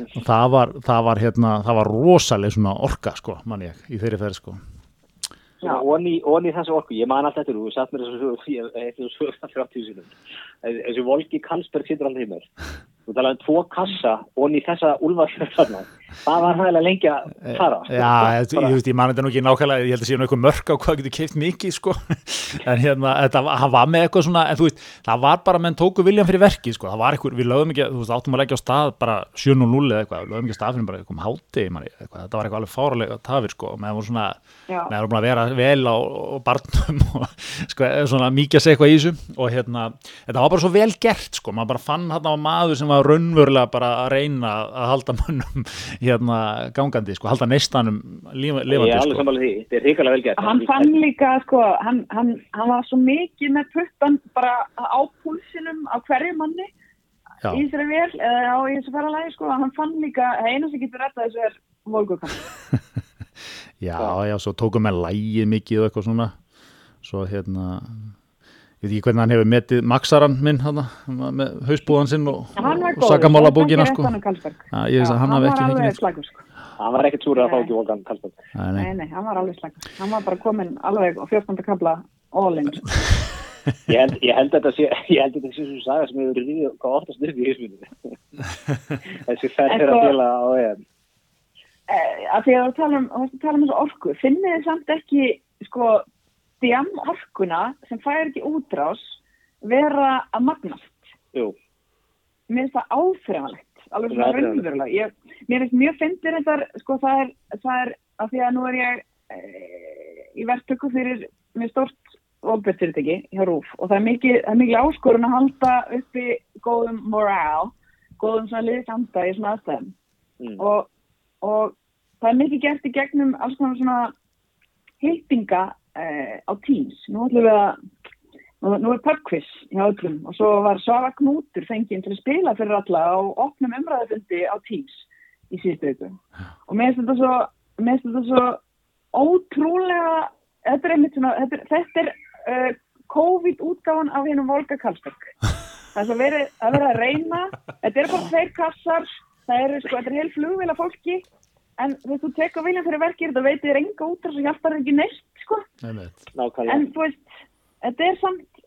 A: og það var, það var hérna það var rosaleg svona orka sko mann ég, í þeirri ferð sko
B: Já.
C: Og onni, onni þessu orku, ég man alltaf þetta, þú satt mér þessu sögur, ég eitthvað sögur það 30 sinum. Þessi Volki Karlsberg sittur alltaf í mér. Þú talaði um tvo kassa onni þessa úlfarsfjörð þarna. Það var hægilega lengi að fara.
A: Já, ég, ég, ég, ég man þetta nú ekki nákvæmlega, ég held að sé nú eitthvað mörk á hvað getur keift mikið sko, en hérna, þetta var- með eitthvað svona, en þú veist, það var bara, menn tóku viljan fyrir verkið sko, það var eitthvað, við lögum ekki, þú veist, áttum að leggja á stað bara 7.0 eða eitthvað, við lögum ekki á stað fyrir bara eitthvað um háti, manni, eitthvað, þetta var eitthvað alveg fáralega tafir sko, búin að vera vel á, á barnum og sko, svona mikið að segja eitthvað í þessu. Og hérna, þetta var bara svo vel gert sko, maður bara fann hann á maður sem var raunverulega bara að reyna að halda mönnum hérna gangandi, sko, halda neistanum
C: Ég er
A: lifandi,
C: alveg
A: sko.
C: sammála því, þetta er hrikalega vel gert.
B: Hann fann líka, sko, hann, hann, hann var svo mikið með puttan bara á púlsinum á hverju manni
A: Já,
B: í þessari vel, eða á í þessu ferralagi, sko, hann fann líka, eina sem getur rettað þessu er volgukamp.
A: já, já, svo tókum við lægið mikið og eitthvað svona svo hérna ég veit ekki hvernig hann hefur metið Maxaran minn hana, með hausbúðan sinn og, og sakamála bókina sko. Já, ég veist að hann hafi ekki fengið neitt, sko.
B: slagur, sko.
C: Hann var ekkert súrið að fá ekki Volkan Karlsberg.
A: Nei, nei.
B: Nei, hann var alveg slagur. Hann var bara komin alveg á 14. kabla all in. sko.
C: Ég held, ég held að þetta sé, ég held að þetta sé svo saga sem hefur ríðið hvað oftast upp í hismunni. Þessi ferð
B: En
C: fyrir að fjöla á EM.
B: Eh, að því að þú tala um, þú um þessu orku, finnið þið samt ekki, sko, djam orkuna sem fær ekki útrás vera að magnast.
C: Jú,
B: Mér finnst það áþreifanlegt, alveg svona raunverulega. Mér finnst mjög fyndir þetta, sko, það það er, að því að nú er ég e, í verktöku fyrir mjög stort volbjörnfyrirtæki hjá RÚF og það er mikið, mikið áskorun að halda uppi góðum morale, góðum svona liðsanda í svona aðstæðum
C: mm.
B: og, og það er mikið gert í gegnum alls konar svona heitinga eh, á Teams. Nú ætlum við að, nú, nú er pubquiz hjá öllum og svo var Svafa Knútur fenginn til að spila fyrir alla á opnum umræðafundi á Teams í síðustu viku. Og mér finnst þetta svo, mér finnst þetta svo ótrúlega, þetta er einmitt svona, þetta er, þetta er uh, COVID-útgáfan af hennum Volga Karlsberg. Það er að vera að reyna, þetta er bara tveir kassar, það er, sko, þetta er heil flugvél af fólki, en þú veist, þú tekur viljan fyrir verkið, þetta veitir enga út og hjálpar þér ekki neitt, sko. En þú veist, þetta er samt,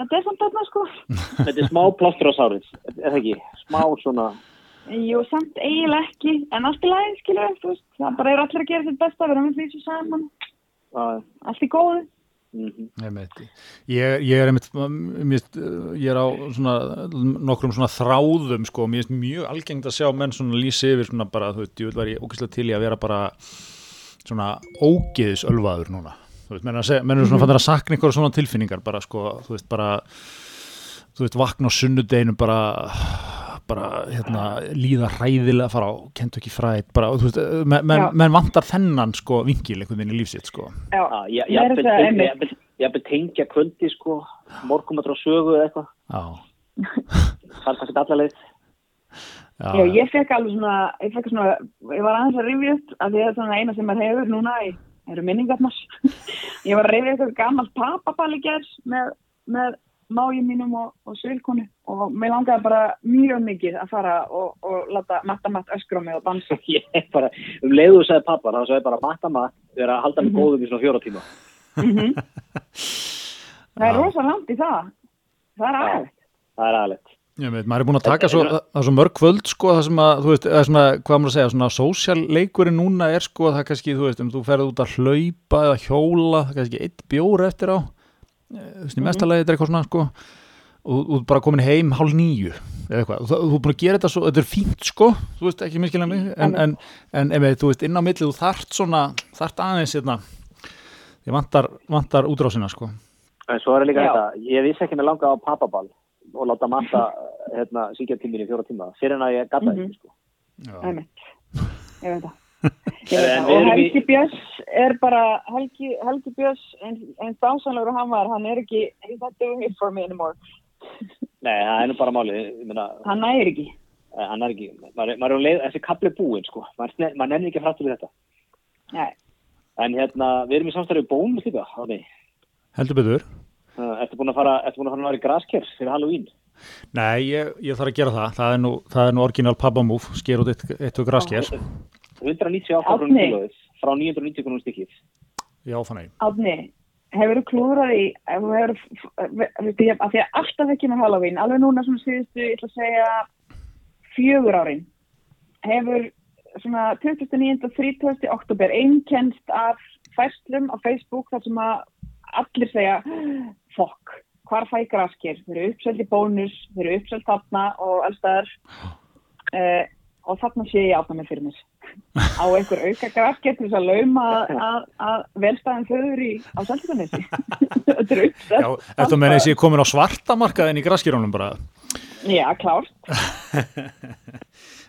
B: þetta er samt þarna, sko.
C: Þetta er smá plástur á sárið, er það ekki? Smá svona,
B: Jú, samt eiginlega ekki, en allt í lagi, skilur, það bara er allir að gera sitt besta, vera með því svo saman,
C: að,
B: allt í góðu.
C: Mm
A: Einmitt. Ég, ég er einmitt ég er á svona nokkrum svona þráðum sko, mér finnst mjög algengt að sjá menn svona lýsi yfir svona bara, þú veist, ég vil vera ógæslega til í að vera bara svona ógeðis ölvaður núna. Þú veist, menn, að segja, menn eru svona fannir að sakna einhverja svona tilfinningar bara sko, þú veist, bara þú veist, vakna á sunnudeginu bara bara, hérna, líða hræðilega að fara á Kentucky Fried bara, þú veist, menn, menn,
B: Já.
A: menn vantar þennan sko vingil einhvern veginn í lífsitt sko
B: Já,
C: að, ég,
B: meira
C: ég,
B: að segja einmitt.
C: ég, ég, ég tengja kvöldi sko, morgumatur á sögu eða eitthvað,
A: Já,
C: það er kannski alla leið.
A: já,
B: Já, ég fekk alveg svona, ég fekk svona, ég var aðeins að rifja upp að því að það er svona eina sem maður hefur núna í, eru minningarnar. ég var að rifja upp gammalt papapall í gerð með, með májum mínum og, og svilkonu og mér langaði bara mjög mikið að fara og, og láta matta matt öskra á mig og dansa.
C: Ég er bara, um leiðu sagði pappa, þá sagði bara matta mat, við erum að halda hann góðum í svona fjóra tíma.
B: Mhm. það er
A: Já.
B: rosa langt í það. Það er aðeins.
C: Það er aðlegt.
A: Ég veit, maður er búin að taka svo,
C: er-
A: það það er svo mörg kvöld sko, það sem að, þú veist, eða svona, hvað maður að segja, svona sósjalleikurinn núna er sko, það er kannski, þú veist, um þú ferð út að hlaupa eða hjóla, það er kannski eitt bjór eftir á, í mesta lagi þetta er eitthvað svona, sko, og þú ert bara komin heim hálf nýju, eða eitthvað, það- þú er búin að gera þetta svo, þetta er fínt, sko, þú veist, ekki miskilja mig, en, en, en, ef þú veist, inn á milli, þú þart svona, þart aðeins, hérna, ég vantar, vantar útrásina, sko.
C: En svo er líka
B: Já.
C: þetta, ég vissi ekki með langa á pappaball og láta matta hérna, síkja tíminni í fjóra tíma, fyrir en að ég gata
B: Mhm.
C: ekki, sko.
A: Já,
B: Einmitt. Ég veit það.
C: En
B: Og
C: í-
B: Helgi Björns er bara, Helgi, Helgi Björns, eins dásanlegur og hann var, hann er ekki, he's not doing it for me anymore.
C: Nei, það er nú bara málið, ég meina,
B: Hann nægir ekki.
C: hann er ekki, maður, er- um leið, þessi kapli er búinn, sko, maður, nefnir ekki frættur við þetta.
B: Nei.
C: En hérna, við erum í samstæðu bónus líka,
A: heldur betur.
C: Ertu búin að fara, ertu búin að fara að vera í grasker fyrir Halloween?
A: Nei, ég, ég þarf að gera það, það er nú, það er nú orginal pappamúf, sker út eitt, eitt og grasker,
C: 198
B: Árni.
C: krónum kílóið, frá 990 krónum stykkið.
A: já, þannig.
B: Átni, hefur þú klúrað í, ef þú hefur, að því að alltaf ekki með Halloween, alveg núna svona síðustu, ég ætla að segja, fjögur árin, hefur svona 29. og 30. oktober einkennst af fæslum á Facebook þar sem að allir segja, fokk, hvar fæ graskir, þeir eru uppselt í bónus, þeir eru uppselt þarna og allstaðar uh, og þarna sé ég átna mig fyrir mér á einhver auka til þess að lauma að, að, að velstæðan föður í á Seltjarnesi þetta er uppselt.
A: Já, eftir að menn þessi komin á svartamarkaðin í graskirunum bara,
B: já, klárt.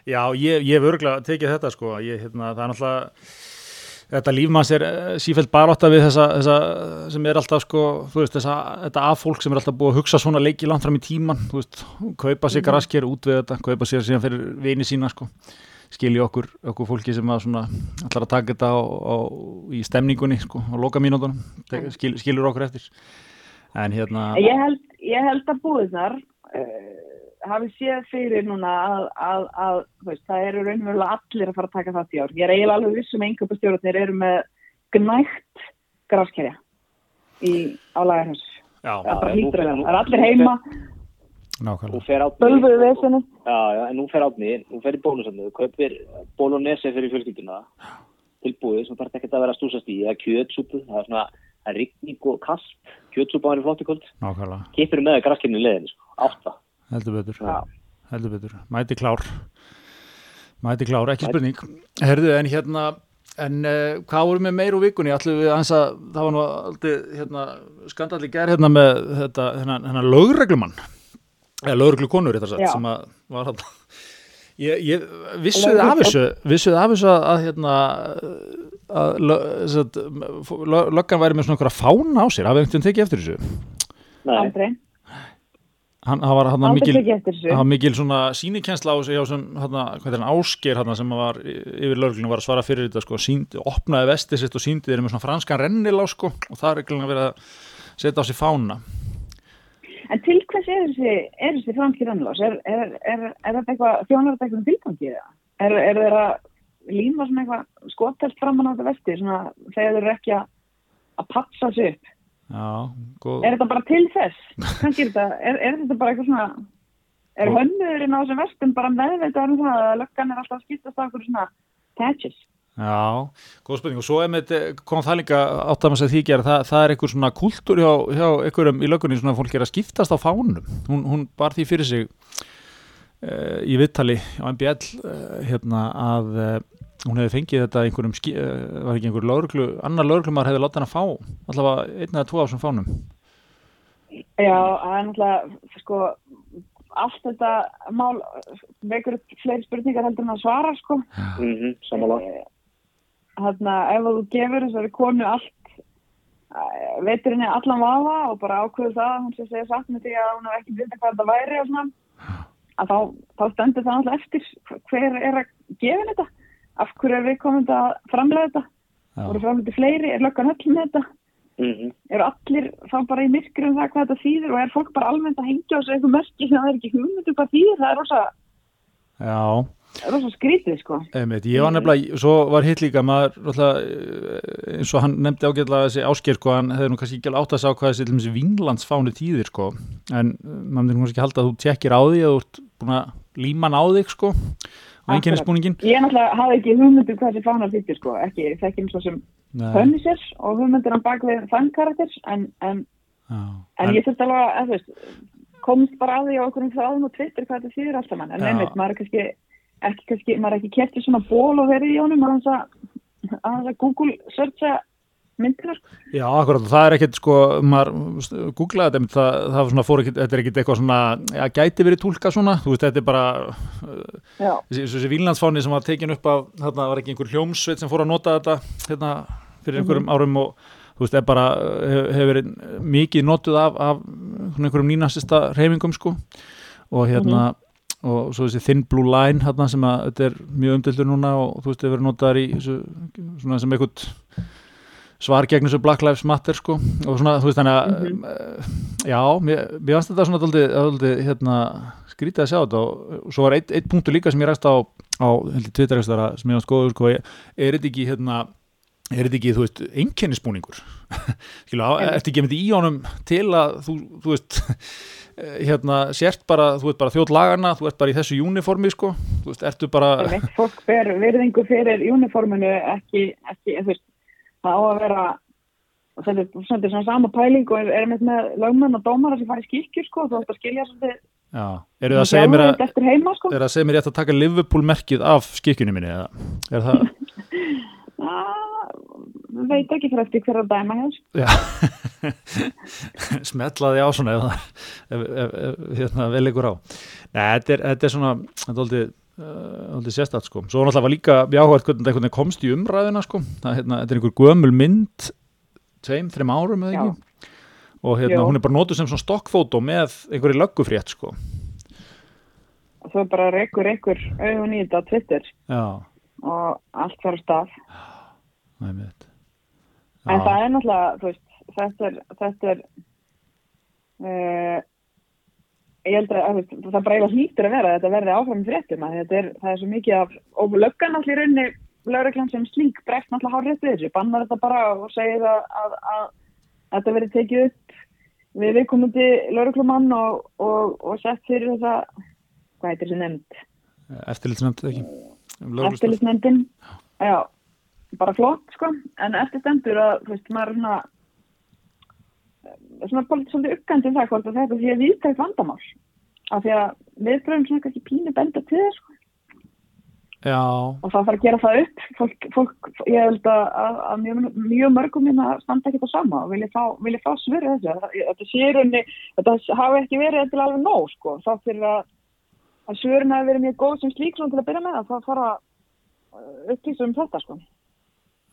A: Já, ég, ég hef örgulega tekið þetta sko, ég, hérna, það er náttúrulega þetta lífmanns er eh, sífælt baróta við þessa, þessa sem er alltaf sko, þú veist, þessa, þetta af fólk sem er alltaf búið að hugsa svona leiki langt fram í tíman, þú veist, kaupa sér grasker út við þetta, kaupa sér síðan fyrir vini sína sko, skilji okkur okkur fólki sem að svona allar að taka þetta á, á, í stemningunni sko, á loka mínútonum, skil, skilur okkur eftir en hérna
B: Ég held, ég held að búið þar uh, hafi séð fyrir núna að, að, að veist, það eru raunverulega allir að fara að taka það í ár. Ég er eiginlega alveg vissum að einhverjastjórnir eru með gnægt grafskerja í álægarhans. Það er bara
C: fer-
B: það. er allir
C: nú
B: heima,
C: Nú
A: nákvæmlega
C: fer átni,
B: bölfuðu vesinu.
C: já, já, en nú fer átni, nú fer í bónusafnu, kaupir bólonese fyrir fjölskylduna, tilbúið, sem þarf ekkert að vera að stúsast í, eða kjötsúpu, það er svona, það er rigning og kast, kjötsúpa var í flott í kvöld,
A: nákvæmlega,
C: kipir með graskirni í leðinu, sko, átta.
A: heldur betur.
B: Já.
A: heldur betur, mæti klár. Mæti klár, ekki spurning. Herðu, en hérna en uh, hvað voru með meir úr vikunni? Allir við aðeins að, það var nú aldrei hérna, skandalli ger hérna með þetta, hennar, hennar lögreglumann eða lögreglukonur þetta satt sem að var hann ég, ég vissuði af þessu vissuði af þessu að, að hérna að löggan væri með svona einhverja fána á sér. Hafið einhvern veginn tekið eftir þessu?
C: Nei,
B: Aldrei.
A: hann, hann var hann
B: Aldrei
A: mikil
B: þessu.
A: var mikil svona sínikensla á sig hjá sem, hérna, hvað er hann, Ásker hérna, sem var yfir lögreglunum var að svara fyrir þetta sko, síndi, opnaði vestið sitt og síndi þeir með svona franskan rennilá sko, og það er reglunum að vera að setja á sig fána
B: En til hvers er þessi, er þessi franski rannlás? Er, er, er, er þetta eitthvað, þjónar þetta eitthvað tilgangið það? Er, er þeirra líma svona eitthvað skotelt framan á þetta vesti, svona þegar þeir eru ekki að, að patsa sig upp?
A: Já, góð
B: Er þetta bara til þess? Kannski er þetta, er, er þetta bara eitthvað svona, er hönnurinn á þessum vestum bara meðveitað um það að löggan er alltaf að skiptast á okkur svona patches?
A: Já, góð spurning og svo er með þetta- kom það líka átt að maður segja því gera það, það er einhver svona kultúr hjá, hjá einhverjum í lögunni svona að fólk er að skiptast á fánum hún, hún bar því fyrir sig uh, í viðtali á MBL uh, hérna að uh, hún hefði fengið þetta einhverjum uh, var ekki einhver lögreglu, annar lögreglumar hefði látið hann að fá allavega einn eða tvo á þessum fánum
B: Já, það er náttúrulega, sko, allt þetta mál vekur upp fleiri spurningar heldur en að svara, sko.
C: mhm, samanlega.
B: Að ef þú gefur þessari konu allt, eh, veitir henni allan vafa og bara ákveður það, hún sé segja satt með því að hún hef ekki vita hvað þetta væri og svona, að þá, þá stendur það alltaf eftir hver er að gefa henni þetta, af hverju er við komum að framlega þetta, voru framlega fleiri, er löggan öll með þetta,
C: Mhm.
B: eru allir þá bara í myrkri um það hvað þetta þýðir og er fólk bara almennt að hengja á sig eitthvað merki sem það er ekki hugmyndu hvað þýðir, það er rosa,
A: já
B: rosa skrítið, sko.
A: Einmitt, ég var nefnilega, svo var hitt líka maður, náttúrulega, eh, eins og hann nefndi ágætlega þessi ásker, sko, hann hefði nú kannski ekki alveg átt að sá hvað þessi, til þessi Vínlandsfáni tíðir, sko, en eh, maður myndi nú kannski halda að þú tjekkir á því að þú ert búin að líma á þig, sko, á einkennisbúningin.
B: Ég náttúrulega hafði ekki hugmyndu hvað þessi fánar þýttir, sko, ekki þekki eins og sem Punisher og hugmyndir hann bak við þann karakter en, en,
A: Já,
B: en, ég þurfti alveg að, komst bara að því á okkur þráðum og Twitter hvað þetta þýðir alltaf mann, en einmitt, maður er kannski ekki, kannski, maður er ekki kertið svona ból og verið í honum að þess að, Google searcha myndir, sko.
A: Já, akkurat, það er ekkert sko, maður googlaði þetta, það, það var svona fór ekkert, þetta er ekkert eitthvað svona, já, gæti verið túlka svona, þú veist, þetta er bara,
B: Já,
A: þessi, þessi Vínlandsfáni sem var tekin upp af, þarna var ekki einhver hljómsveit sem fór að nota þetta, hérna, fyrir einhverjum árum og, þú veist, er bara, hefur hef verið mikið notuð af, af einhverjum nýnasista reyfingum, sko, og hérna, og svo þessi Thin Blue Line, hérna, sem að, þetta er mjög umdildur núna og, þú veist, hefur verið notaðar í, þessu, svona sem eitthvað, svar gegn þessu Black Lives Matter sko. Og svona þú veist þannig að mm já, mér, mér varst þetta svona daldið, daldið hérna, skrítið að sjá þetta. Og svo var eitt, eitt punktur líka sem ég ræst á á heldur Twitter-ekstara sem ég varst góður sko, er þetta ekki hérna er þetta ekki, þú veist, einkennisbúningur?
B: Einmitt.
A: ertu ekki með í honum til að þú, þú veist hérna, sért bara, þú veist bara þjótt lagana, þú ert bara í þessu uniformi sko, þú veist, ertu bara
B: einmitt, fólk ber virðingu fyrir uniforminu ekki, ekki, þú veist, það á að vera þetta er svona sama pæling og er, með, með lögmenn og dómara sem fara í skikjur sko, þú ætti að skilja svolítið
A: eru það að segja mér að
B: heima sko.
A: það að segja mér að taka Liverpool merkið af skikkjunni minni eða er það,
B: Ah, veit ekki fyrir eftir hverja dæma hér.
A: Já, smetlaði á svona ef, það- ef, ef, hérna, vel ykkur á. Nei, þetta er, þetta er svona, þetta er aldrei, uh, aldrei sérstætt sko. Svo náttúrulega var líka jáhært hvernig þetta komst í umræðina sko. Það, hérna, þetta er einhver gömul mynd, tveim, þreim árum eða ekki. Og hérna,
B: Jú.
A: hún er bara notuð sem svona stokkfótó með einhverju löggufrétt sko.
B: Og svo bara reykur ykkur augun í þetta Twitter
A: Já,
B: og allt fyrir stað.
A: það mitt.
B: En það er náttúrulega, þú veist, þetta er, þetta er, uh, ég held að, að það bara eiginlega hlýtur að vera að þetta verði áfram fréttum að þetta er, það er svo mikið af, og löggan allir í rauninni, lögreglan sem slík breyft náttúrulega hár rétt við þessu, bannar þetta bara og segir að, að, að, þetta verði tekið upp við viðkomandi lögreglumann og, og, og sett fyrir þessa, hvað heitir þessi nefnd?
A: Eftirlitsnefnd ekki?
B: Eftirlitsnefndin já, bara flott sko. En eftir stendur að, þú veist, maður er svona eh, svona politíð svolítið uppgandi um það hvort að þetta sé viðtækt vandamál. Af því að við bröðum svona kannski pínu benda til þess sko.
A: Já,
B: og það þarf að gera það upp. Fólk, fólk ég held að, að, að mjög, mjög mörgum minna standa ekki það sama og vilja fá, vilja fá svöru þessu. Þetta sé í rauninni, þetta hafi ekki verið til alveg nóg sko, þá fyrir að að svörin hafi verið mjög góð sem slík svona til að byrja með að það fara að upplýsa um þetta sko,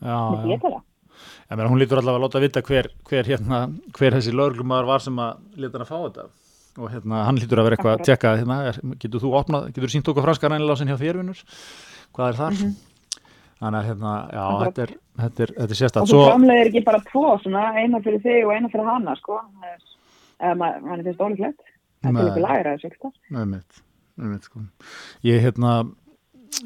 A: já, já.
B: ég það?
A: Ég meina, hún lítur allavega að láta vita hver, hver, hérna, hver þessi lögreglumæður var sem að leta hann að fá þetta. Og hérna, hann lítur að vera eitthvað að tjekka hérna, er, getur þú opnað, getur þú sínt okkur franska rænilásinn hjá þérvinnur hvað er þar? Þannig að hérna, já, þetta er, þetta er, þetta er
B: og
A: sérstætt
B: þú framlegir ekki bara tvo svona, eina fyrir þig og eina fyrir hana sko, Það er- finnst ólíklegt.
A: Nei.
B: er líka þessu ekki
A: Einmitt, einmitt, sko. ég hérna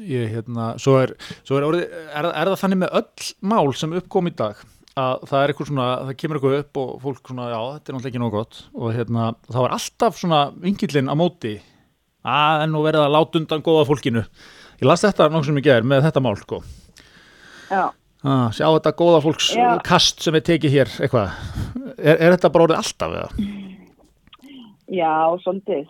A: ég hérna, svo er, svo er, orðið, er, er það þannig með öll mál sem uppkom í dag að það er eitthvað svona, það kemur eitthvað upp og fólk svona, já, þetta er náttúrulega ekki nóg gott og hérna, þá er alltaf svona vingillin á móti að en nú verið að láta undan góða fólkinu ég las þetta nokkuð sem ég ger með þetta mál sko.
B: já,
A: ah, sjá þetta góða fólks
B: Já.
A: kast sem er tekið hér eitthvað, er, er þetta bara orðið alltaf eða?
B: Já, svolítið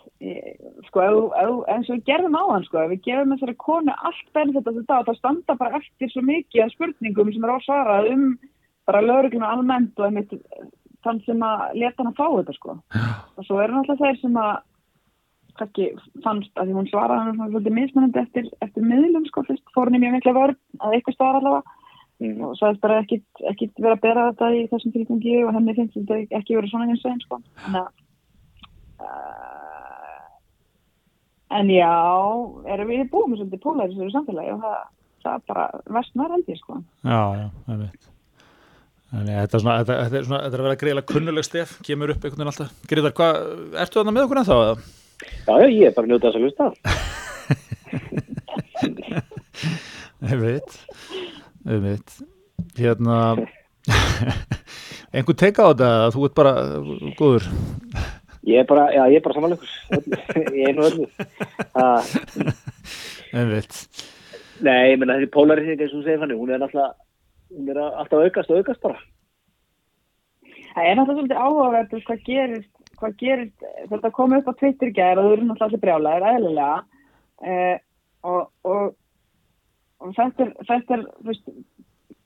B: sko, eins og við gerðum á hann sko, við gefum þessari konu allt benefit af þetta og það standa bara eftir svo mikið af spurningum sem er ásvarað um bara lögregluna almennt og einmitt þann sem að leta hann að fá þetta sko og svo eru náttúrulega þeir sem að kannski fannst að því hún svaraði hann svolítið mismunandi eftir, eftir miðlum sko, fyrst fór hann í mjög mikla vörn að eitthvað staðar allavega
C: Mm.
B: og sagðist bara ekki, ekki vera að bera þetta í þessum tilgangi og henni finnst þetta ekki verið svona eins og einn sko. Þannig að uh, en já erum við með svolítið polarisur í samfélagi og það, það er bara vestnar ég sko.
A: Já, já, einmitt Þannig, þetta, er svona, þetta, þetta, er svona, þetta er að vera greiðilega kunnuleg stef, kemur upp einhvern veginn alltaf. Greiðar, hvað, ertu þarna með okkur ennþá? eða?
C: Já, já, ég er bara að njóta þess að hlusta.
A: Ég veit, ég veit. Hérna, einhvern teika á þetta, að þú ert bara góður.
C: Ég er bara, já, ég er bara samanleikur. Ég er nú öllu.
A: Ég veit.
C: nei, ég menna þessi polarisering eins og þú segir fannig, hún er alltaf, hún er alltaf aukast og aukast bara.
B: Það er náttúrulega svolítið veist, hvað gerist, hvað gerist þetta kom upp á Twitter í gær og þú eru náttúrulega allir brjálæðir eðlilega eh, og, og, og þetta er, þetta er þú veist,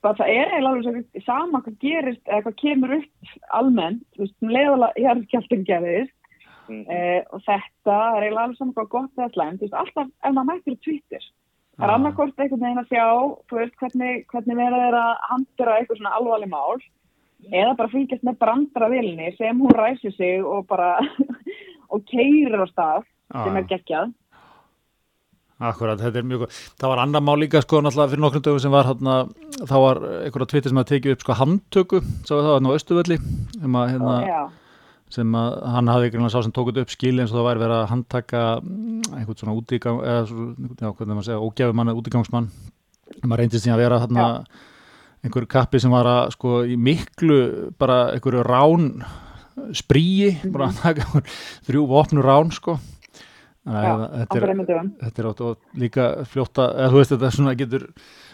B: bara það er eiginlega alveg sama hvað gerist eða hvað kemur upp almennt, þú veist, um leiðalega hérskjaldin gerðist
C: Mm.
B: eh, og þetta er eiginlega alveg saman hvað gott eða slæmt, þú veist, alltaf ef maður mættir Twitter Það er annarkort einhvern veginn að sjá, þú veist, hvernig, hvernig verða þeir að handla eitthvað svona alvarleg mál eða bara fylgjast með brandaravilni sem hún ræsir sig og bara og keirir á stað sem
A: Já.
B: er geggjað.
A: Akkurat, þetta er mjög góð. Það var annar mál líka sko náttúrulega fyrir nokkrum dögum sem var hérna, þá var einhverja tvittir sem að tekið upp sko handtöku, sá það hérna á Östuvelli sem að, hérna,
B: Já,
A: sem að hann hafði einhvern veginn sá sem tók þetta upp skili eins og það væri verið að handtaka mm, einhvern svona útígang eða svo, já, hvernig maður segja, ógæfumann eða útígangsmann maður reyndist því að vera hérna einhver kappi sem var að sko í miklu bara einhverju rán spríi, bara að taka þrjú vopnu rán sko Þannig
B: já,
A: að
B: á
A: þetta er, þetta er átt og líka fljóta, eða þú veist þetta svona getur,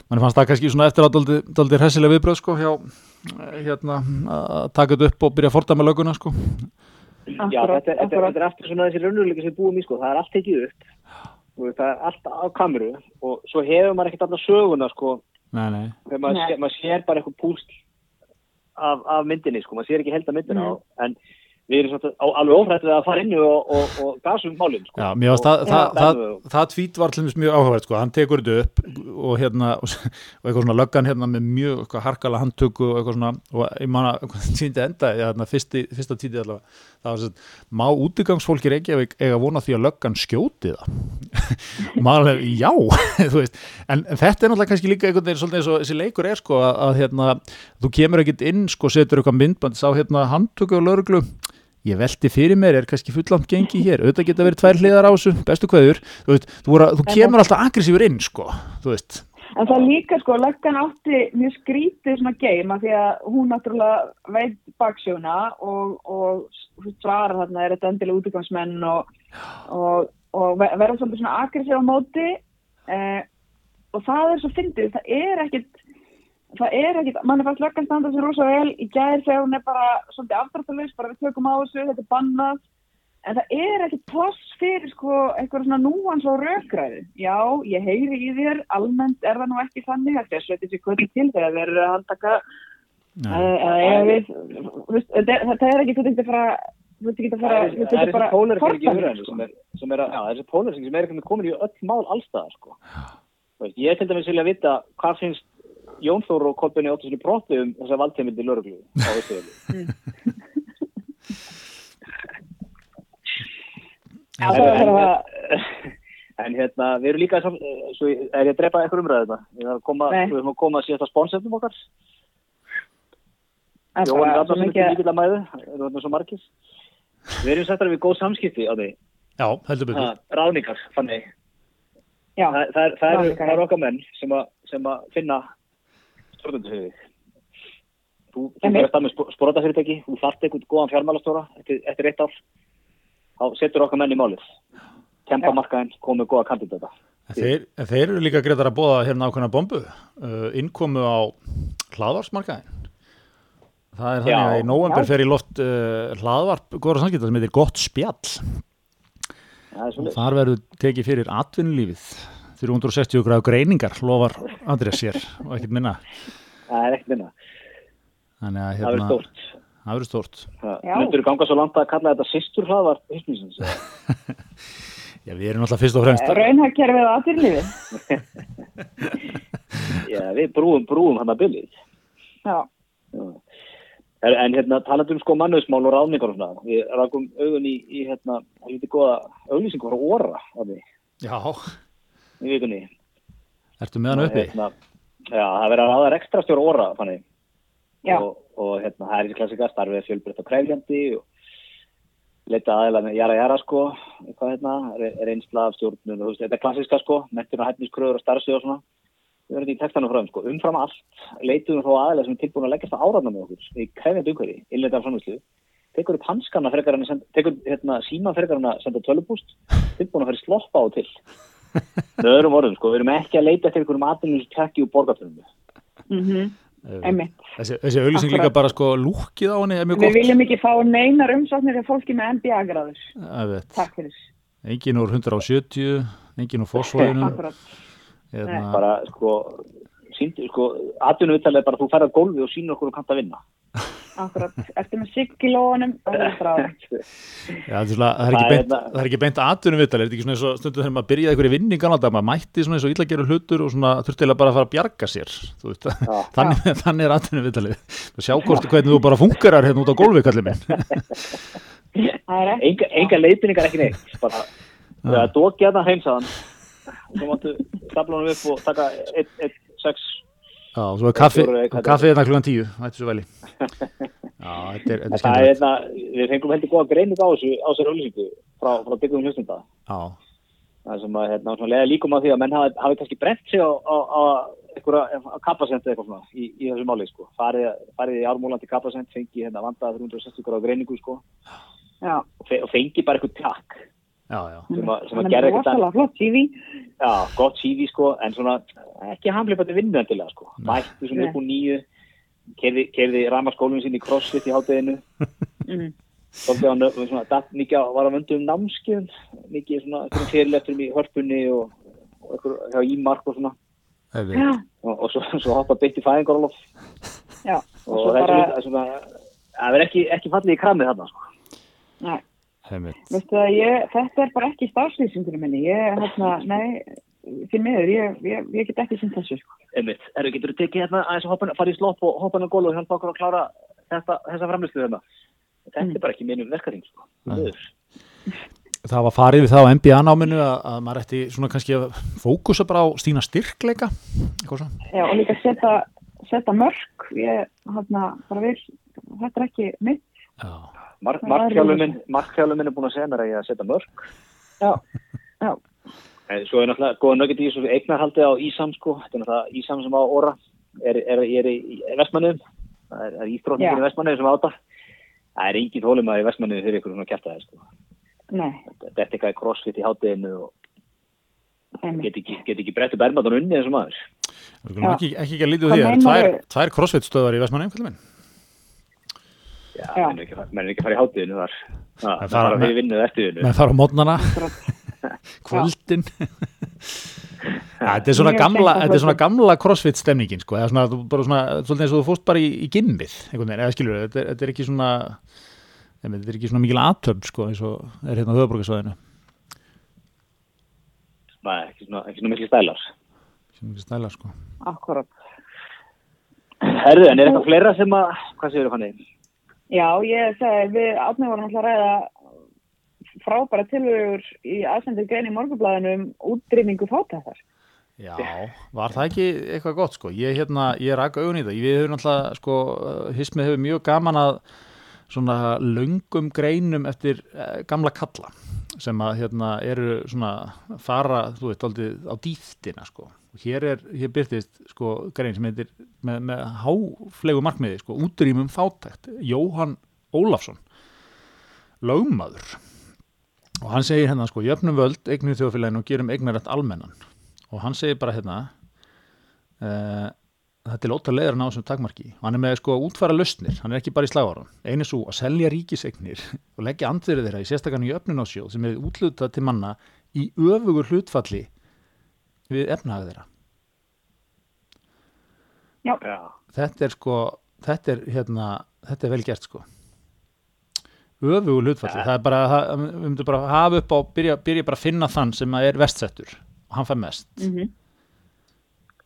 A: mann fannst það kannski svona eftir að daldi, hressilega viðbröð sko hjá eh, hérna að taka þetta upp og byrja að forda með löguna sko
C: Já, þetta, þetta,
B: akkurat.
C: þetta er aftur svona þessi raunveruleika sem við búum í, sko. Það er allt tekið upp. Og það er allt á kameru og svo hefur maður ekkert alltaf söguna, sko.
A: Nei, nei,
C: Þegar maður, sér bara eitthvað púsl af, af myndinni sko, maður sér ekki held að myndina
B: mm.
C: en við erum svona alveg óhrætt við að fara inn og, og, og gasum málum sko.
A: Já, það,
C: Og-
A: það,
C: Já.
A: það, það tvít var til dæmis mjög áhugavert sko, hann tekur þetta upp og hérna og, eitthvað svona löggan hérna með mjög harkala handtöku og eitthvað svona og ég man að týndi enda, já, þarna, fyrsti, fyrsta títi allavega, það var svona má útigangsfólki Reykjavík eiga vona því að löggan skjóti það og maður alveg, já, þú veist en, en þetta er náttúrulega kannski líka einhvern veginn svolítið eins og þessi leikur er sko að, að hérna, þú kemur ekkit inn sko, setur eitthvað myndband, sá hérna handtöku og lögreglu ég velti fyrir mér, er kannski fullant gengi hér, auðvitað geta verið tvær hliðar á þessu bestu kveður, þú þú, þú kemur alltaf aggressífur inn, sko, þú veist.
B: En það líka sko, löggan átti mjög skrítið svona geim af því að hún náttúrulega veit baksjóna og, og svarar þarna er þetta endilega útgangsmenn og, og, og ver- verða svolítið svona agressív á móti. Eh, og það er svo fyndið, það er ekkit það er ekkit, mann er fast löggan standa sér rosa vel. Í gær þegar hún er bara svolítið afdráttalus, bara við tökum á þessu, þetta er bannað. En það er ekkit ploss fyrir sko eitthvað svona núans og rökræði já, ég heyri í þér. Almennt er það nú ekki þannig að þessu þetta sé kvöldi til þegar við erum að handtaka veist, þetta er- þetta er ekki, að fara
C: það er það er þessi
B: fordæmi,
C: umræðinu sem er, er, að- er komin í öll mál allstaðar sko. Ég er til dæmis vilja vita hvað finnst Jón Þór og Kolbjörni Óttarssoni broti um þessa valdheimildi lörglu á
B: það er að
C: En hérna, við erum líka eh, svo ég- er ég að drepa eitthvað umræðu þetta ég er að koma,
B: Nei.
C: við erum að koma að síðasta sponsefnum okkar.
B: Það er
C: Rafnarsson
B: mikið
C: er líkilega mæðu það er þarna svo margir. Við erum sættar við góð samskipti á því.
A: Já, heldur betur.
C: Ha, ráðningar, þannig.
B: Já,
C: það, það, er, það,
B: Ráðningar,
C: það eru
B: já.
C: okkar menn sem að finna þig þú, fyrir að með sporotafyrirtæki þú þarft eitthvað góðan fjármálastóra eftir, eftir eitt ár. Þá setur okkar menn í málið. Kempa
B: Já.
C: markaðin, komið góða kandidata.
A: En þeir, en þeir eru líka greiðar að bóða hérna ákveðna bombu, uh, innkomu á hlaðvarsmarkaðin. Það er þannig
C: Já,
A: að í nóvember
B: já.
A: fer í loft uh, hlaðvarp góðra samskipta sem heitir Gott spjall.
C: Er
A: og þar verður tekið fyrir atvinnulífið 360 gráð greiningar lofar Andrés sér og ekkert minna.
C: Það er ekkert minna,
A: þannig að
C: það verður
A: hérna,
C: stórt.
A: það verður stórt.
B: Já.
C: myndur þú ganga svo langt að kalla þetta sýstur hlaðvar
A: Já, við erum alltaf fyrst og fremst
B: raunhagkerfið á aðurlífi
C: Já, við brúum, brúum hann að bylið
B: já,
C: En, en hérna, talandi um sko mannöðsmál og ráðningar og svona, við rakum augun í, í hérna, lítið góða auglýsingu frá óra á því,
A: Já,
C: í vikunni.
A: ertu með hann uppi?
C: Hérna, já, það verður að ráða ekstra stjóra óra, þannig.
B: já,
C: Og, og hérna, það er þessi klassika, starfið fjölbreytt og kræfjandi og leita aðeila með jara jara sko, eitthvað hérna, re- reynsla af stjórnun og þú veist, þetta er klassiska sko, mentur og hæfniskröður og starfsið og svona. Við verðum í textanum frá þeim sko, umfram allt leituðum þá aðeila sem er tilbúin að leggjast á áræðna með okkur í kræfjandi umhverfi, innleita af framlýslu tekur upp hanskana frekar senda, tekur hérna, síma frekar en að senda tölupúst tilbúin að fyrir sloppa á og til með öðrum orðum sko, við erum ekki að leita eftir einhverjum aðlunum tekki úr borgartunum
B: mhm, einmitt.
A: Þessi, þessi auglýsing
B: Akkurat.
A: líka bara sko lúkið á henni er mjög
B: við
A: gott.
B: viljum ekki fá neinar umsóknir af fólki með MBA-gráður takk fyrir.
A: Engin úr 170, engin úr fósvæðinu hérna,
C: bara sko sko, atvinnuvitalega er bara þú færð að gólfi og sínur okkur og kannt að vinna
B: akkurat. Eftir með siggilónum og það er frá
A: Já, það, er svona, það, er ekki
C: Það er
A: beint,
C: hérna-
A: það er ekki beint atvinnum viðtal, er þetta ekki svona eins og stundum þegar maður byrjaði einhverju vinning annað maður mætti svona eins og illa gerur hlutur og svona þurftilega bara að fara að bjarga sér þú þannig, þannig er atvinnum viðtalið sjá hvort hvernig þú bara fungerar hérna út á gólfi kallið minn.
B: Er
C: enga, enga leiðbynningar ekki neitt bara, það er dókja þarna heimsaðan og svo máttu stapla honum upp og taka 1-6
A: Já, og svo er kaffi, kaffi hérna klukkan tíu, þetta er svo veli Já, þetta er, þetta er
C: það
A: skemmtilegt.
C: hérna, við fengum heldur góða greining á þessu á auðlýsingu frá, frá byggum hlustunda
A: Já,
C: það sem að hérna, svona lega líkum á því að menn hafi, hafi kannski brent sig á, á, á einhverja kapasent eitthvað svona í, í þessu máli sko. farið, farið í ármúlandi kapasent fengi hérna vandaða 360 gráða greiningu sko,
B: já,
C: og fengi bara eitthvað takk
A: já, já.
C: Sem að, sem
B: hann
C: að
B: er
C: gera eitthvað já, gott CV sko, en svona ekki hamlipandi vinnu endilega sko. mættu svona upp úr nýju kerði, ramaskólum sín í crossfit í hátteginu
B: mm.
C: Svolítið nö- svona, datt mikið á, var að vöndu um námskeiðum, mikið svona fyrirlefturum í hörpunni og, og einhver hjá Ímark og svona. Og, og svo, svo hoppa beitt í fæðingarólof
B: já,
C: og
B: bara-
C: bara... svona, það er ekki, ekki fallið í kramið þarna sko.
B: Nei, það, ég, þetta er bara ekki starfslýsingur minni, ég, hérna, nei, því miður, ég, ég, ég get ekki sýnt þessu, sko.
C: einmitt, eru getur þú tekið hérna aðeins að hoppa- fara í slopp og hoppa hann á gól og hjálpa okkur að klára þetta, þessa framlýslu hérna þetta
B: Mm.
C: er bara ekki minnum verkaring sko.
A: Það var farið við það á MBA-náminu að, að maður ætti svona kannski að fókusa bara á stína styrkleika.
B: Já, og líka setja, setja mörg, ég, hérna, bara vil, þetta er ekki mitt,
A: Já.
C: Mark,
B: Það er
C: er búin að segja mér að ég að setja mörg
B: já, já,
C: en svo er náttúrulega góða nöggit í þessu eignarhaldi á Ísam sko, þetta er náttúrulega Ísam sem á Óra er, er, er í, Vestmanniðum það er, er íþrótningin
B: Já.
C: í Vestmanniðum sem áta það er engin þólum að í Vestmanniðum fyrir ykkur svona kjartaði sko.
B: nei,
C: þetta er eitthvað crossfit í hátteginu og get ekki, get ekki brettu bermaðan unni eins og maður.
A: Ekki, ekki ekki að lítið því, það eru tvær,
B: meinarðu?
A: tvær crossfit-stöðar í Vestmanni, kallum minn.
C: Já, menn er ekki, menn er að fara í hátteginu þar það
A: Það
C: er
A: fara með-
C: fyrir vinnuð eftir vinnu
A: Með fara á mótnana, kvöldin. Ja, þetta er svona gamla, þetta er svona gamla crossfit stemningin, sko, eða svona, þú bara svona, svolítið eins og þú fórst bara í, í gimmið, einhvern veginn, eða skilur, þetta, er- þetta er ekki svona, þetta er ekki svona mikil aðtöfn, sko, eins og er hérna á höfuborgarsvæðinu.
C: Nei, ekki svona, ekki svona miklu stælar
A: ekki stæla, sko.
B: Akkurat.
C: Herðu, en er eitthvað fleira sem að hvað séu þú fannig?
B: Já, ég segi, við átnum vorum alltaf að ræða frábæra tilvögur í aðsendur grein í morgublaðinu um útrýmingu fátættar.
A: Já, var það ekki eitthvað gott sko, ég hérna, ég rak augun í það, við höfum alltaf sko, hismið hefur mjög gaman að svona löngum greinum eftir eh, gamla kalla sem að hérna eru svona fara, þú veit, aldrei á dýftina sko, og hér er, hér byrtist sko grein sem heitir með, með háflegu markmiði sko, útrýmum fátækt, Jóhann Ólafsson lögmaður. Og hann segir hérna sko, jöfnum völd eignir þjóðfélaginu og gerum eignarætt almennan. Og hann segir bara hérna uh, þetta er ótrúlega leiður að ná þessum takmarki. Og hann er með sko útfæra lausnir, hann er ekki bara í slagvaran einu svo að selja ríkiseignir og leggja andverið þeirra í sérstakann í öfnunarsjóð sem er útlutað til manna í öfugur hlutfalli við efnahag þeirra.
C: Já,
A: þetta er sko þetta er hérna, þetta er vel gert sko. Öfugur hlutfalli
C: Ja.
A: það er bara, það, við myndum bara hafa upp á byrja, byrja bara að finna þann sem er vestsettur. Og hann fær mest.
B: Mm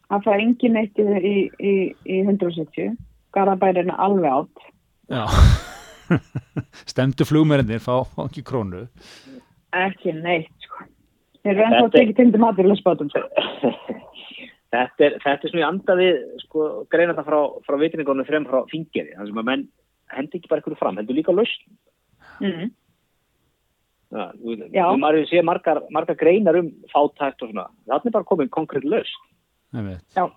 B: Það fær engin eitt í, í, í, í 170. Garðabærin er alveg átt.
A: Já. Stemdu flugmerindir fá, fá ekki krónu.
B: Ekki neitt. Þeir eru ennþá tekið tindi matur í lesbátum,
C: þetta er, þetta er svona í anda við sko, greina það frá, frá vitringunum frem frá fingeri, þannig sem að menn hendi ekki bara eitthvað fram, hendur líka lausn
B: Mm.
C: Já, þú-
B: Já.
C: þú maður sé margar, margar greinar um fátækt og svona, það er bara komin konkrétt lausn
A: einmitt,
B: Já,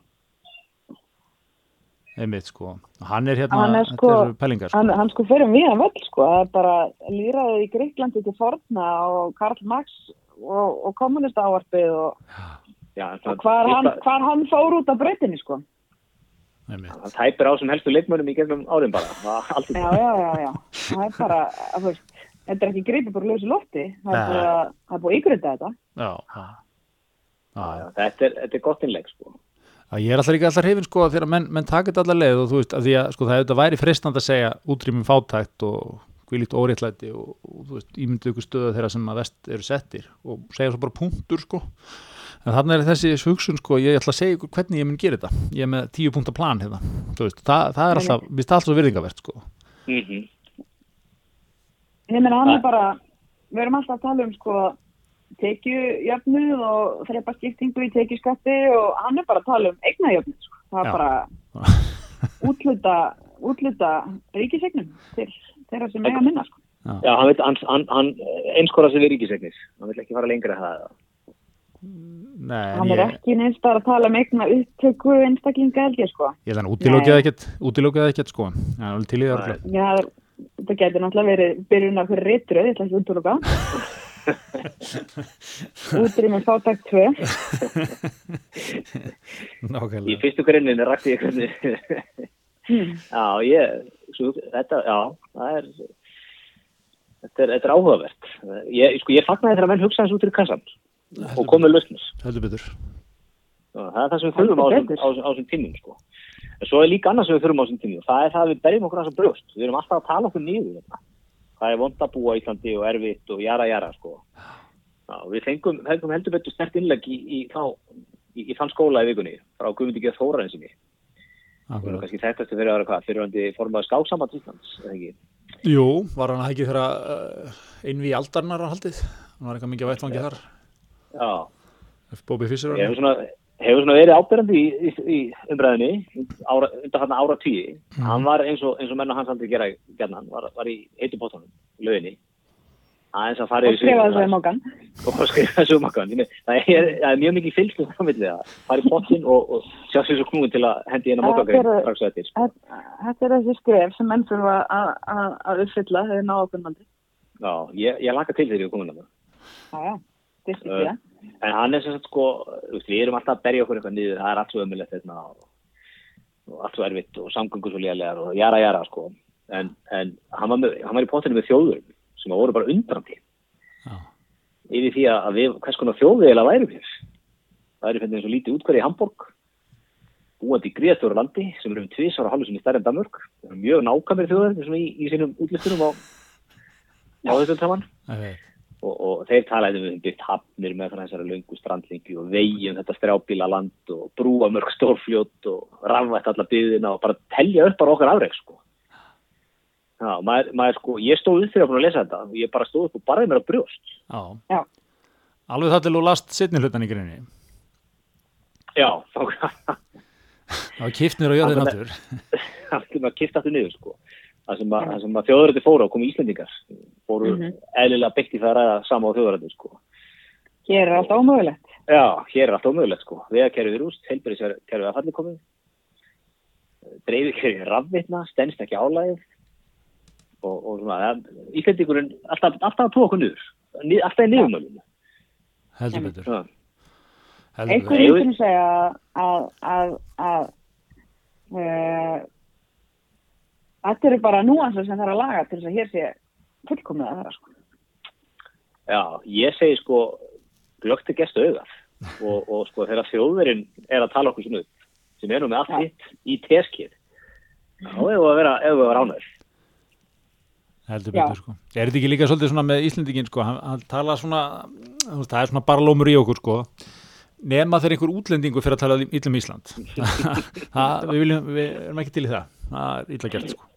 A: einmitt sko hann er hérna,
B: Hann er sko-
A: þetta eru pælingar sko.
B: hann, hann sko fyrir viðan völl, sko. Það er bara líraðið í Greiklandi til forna og Karl Marx og, og kommunista ávarpið og,
C: Já,
B: og hvar, hann, hvar hann fór út af breytinni, sko.
C: það tæpir á sem helstu leikmönum í gegnum árin bara
B: Já, já, já, já. Það er bara, að, þú veist, þetta er ekki greipið bara lausi lofti. Það er búið að, það er búið að ykkurita þetta.
A: já, já. Já, já.
C: þetta er, þetta er gott innleg sko.
A: Ég er alltaf ekki alltaf hrifin sko þegar menn, menn taka þetta allar leið og þú veist að því að sko það hefur þetta væri frestand að segja útrýmum fátækt og hvílíkt óréttlæti og, og þú veist ímyndu ykkur stöðu þeirra sem að vest eru settir og segja svo bara punktur sko en þannig er þessi hugsun sko ég ætla að segja ykkur hvernig ég mun gera þetta ég er með tíu punkta plan hérna þú veist það, það er alltaf, við það alltaf virðingavert sko
C: mm -hmm.
B: Ég meina hann
C: Nei.
B: er bara, við erum alltaf að tala um sko tekjujöfnuð og þreipa skiptingu í tekjuskatti og hann er bara að tala um eignajöfnuð sko. Það er
A: Já.
B: bara útluta, útluta ríkisegnum til þeirra sem eiga minna sko.
C: Já, hann, veit, hann, hann, hann einskora sig við ríkisegnir hann vil ekki fara lengra að það
A: Nei,
B: Hann er
A: ég,
B: ekki neins bara að tala um eigna upptöku einstaklinga held ég sko.
A: ég þannig útilókið
B: Nei.
A: ekkert útilókið ekkert sko það er alveg til í það.
B: Já, það er- þetta getur náttúrulega verið byrjun af hverju rittröð, ég ætla ekki að útluka. Útrýmum fátækt 2.
C: í fyrstu ég hvernig
B: Hmm.
C: Já, ég svo, þetta, já, það er þetta er, þetta er áhugavert ég, sko, ég fagnaði þegar menn hugsa þessu út í kassan og komið lausnir
A: heldur betur
C: það er það sem við þurfum á þessum- á þessum- á þessum tímum sko. En svo er líka annað sem við þurfum á þessum tími og það er það að við berjum okkur þess að brjóst. Við erum alltaf að tala okkur niður. Þetta. Það er vond að búa í Íslandi og erfitt og jara jara sko. Já, við fengum, fengum heldur betur stert innlegg í, í, þá, í, í þann skóla í vikunni frá Guðmundi kannski þekktast að vera að vera hvað, fyrirvandi formaður skáksamand Íslands, eða ekki?
A: Jú, var hann ekki þegar uh, einvi aldarnar að haldið? Hann var eitthvað mikið að vettvangi þar.
C: Já,
A: Bóbi Fissur.
C: hefur svona, hefur svona verið ábyrjandi í, í, í umræðinni ára, undan hann ára tíu. Hann var eins og, eins og menn og hans aldrei gera gerðan, var, var í heitu bóttanum, löginni. Aðeins að fara
B: og
C: yfir
B: skrifa
C: sig-
B: þessu um okkar.
C: og skrifa þessu um makkan. Það er, það er mjög mikið fylgst um framvillið að fara í pottin og, og sjá sér svo knúin til að hendi
B: Það er-
C: strax eftir. sko.
B: Þetta er þessi skref sem menn þurfa að- uppfylla þegar ná okkur mandi.
C: Já, ég, ég laka til þegar ég er komin að það.
B: Já, já, styrkir
C: Uh,
B: því það.
C: En hann er sem sagt sko, við erum alltaf að berja okkur eitthvað niður, það er allt svo ömulegt þetta og, og allt svo erfitt og samgöngur svo lélegar og jara jara sko. En, en hann, var með, hann var í potinu með þjóður sem voru bara undrandi
A: Já.
C: yfir því að við, hvers konar þjóðu eiginlega værum hér. Það er fyrir eins og lítið útkvæði í Hamburg, búandi í gríðastóru landi sem eru um tvisar og halvu sem í stærri en Danmörk. Það eru mjög nákvæmir sem í, í sínum útlistunum á, á þessum saman
A: Okay.
C: og, og þeir talaði um byggt hafnir með þessari löngu strandlingi og vegi um þetta strjábíla land og brúa mörg stórfljót og rafvætt alla byðina og bara telja upp bara okkar afreg sko. Já, maður, maður sko, ég stóð upp fyrir að búin að lesa þetta og ég bara stóð upp og barði mér á brjóst.
A: Já.
B: Já.
A: Alveg það til þú last setni hlutan í grinni.
C: Já, þá
A: Það var kiftnir á
C: Alveg.
A: aftur.
C: það maður kipta aftur niður sko. Það sem, að, að þjóðrætti fóru á komu Íslendingar fóru
B: Mhm.
C: eðlilega byggt í það að ræða sama á þjóðrætti sko.
B: Hér er allt ómögulegt.
C: Já, hér er allt ómögulegt sko. Vegakerfið er úst, heilbæriskerfið að falli komið. Dreifikerfið er rafvitna, stennst ekki álæðið. Og, og svona, ja, Íslendingurinn alltaf, alltaf að tóa okkur niður. Ni, alltaf í niðurmölinu.
A: Heldur betur.
C: Já,
A: Heldur
B: Einhver
A: betur.
C: Nei,
B: myndir segja að, að, að uh, þetta eru bara núansar sem þarf að laga til þess að hér sé fullkomið að það sko.
C: já, ég segi sko, glögt er gestu augað. Og, og sko, þegar þjóðverinn er að tala okkur sem er nú með allt hitt í teskið, þá hefur við að vera, hefur við að vera ánæður.
A: Heldur betur sko. Er þetta ekki líka svolítið svona með Íslendingin sko, hann, hann tala svona, það er svona barlómur í okkur sko, nema þegar einhver útlendingu fyrir að tala íllum Ísland. það, við, viljum, við erum ekki til í það, það er illa gert sko.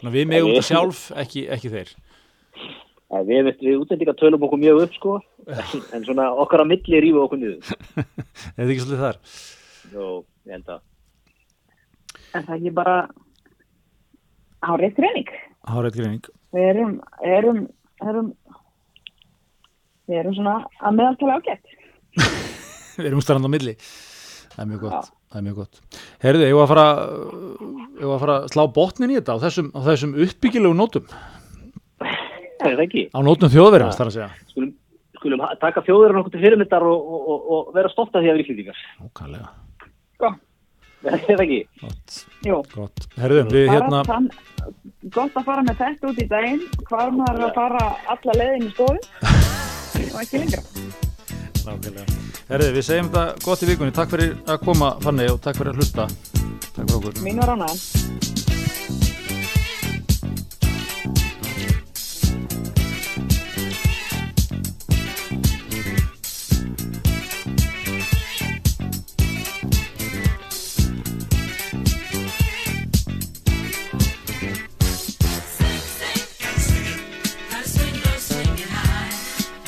A: Þannig að við megum þetta sjálf, ekki, ekki þeir.
C: Ja, við, við, við útlendingar tölum okkur mjög upp sko, en, en svona okkar á milli rífu okkur niður.
A: Er þetta ekki svolítið þar?
C: Jó, ég held að.
B: En það er ekki bara árið greining.
A: Hárið greining.
B: Við erum, erum, erum, við erum svona að meðaltala ágætt.
A: Við erum starfand á milli. Það er mjög gott. Það er mjög gott. Herðu, ég var að fara, ég var að fara að slá botnin í þetta á þessum, á þessum uppbyggilegu nótum.
C: Það er það ekki.
A: Á nótum þjóðverjans, þar að segja.
C: Skulum, skulum taka þjóðurinn okkur til fyrirmyndar og, og, og, og vera stolt af því að við íslendingar.
A: Ókvæðlega.
B: Sko,
C: Það ekki.
A: Gott. Herðu, við hérna,
B: þann, gott að fara með þetta út í daginn, hvar maður að fara alla leiðin í stofun og ekki lengra.
A: Herðu, við segjum þetta gott í vikunni. Takk fyrir að koma, Fanny, og takk fyrir að hlusta. Takk fyrir okkur.
B: Mín var ánægðan.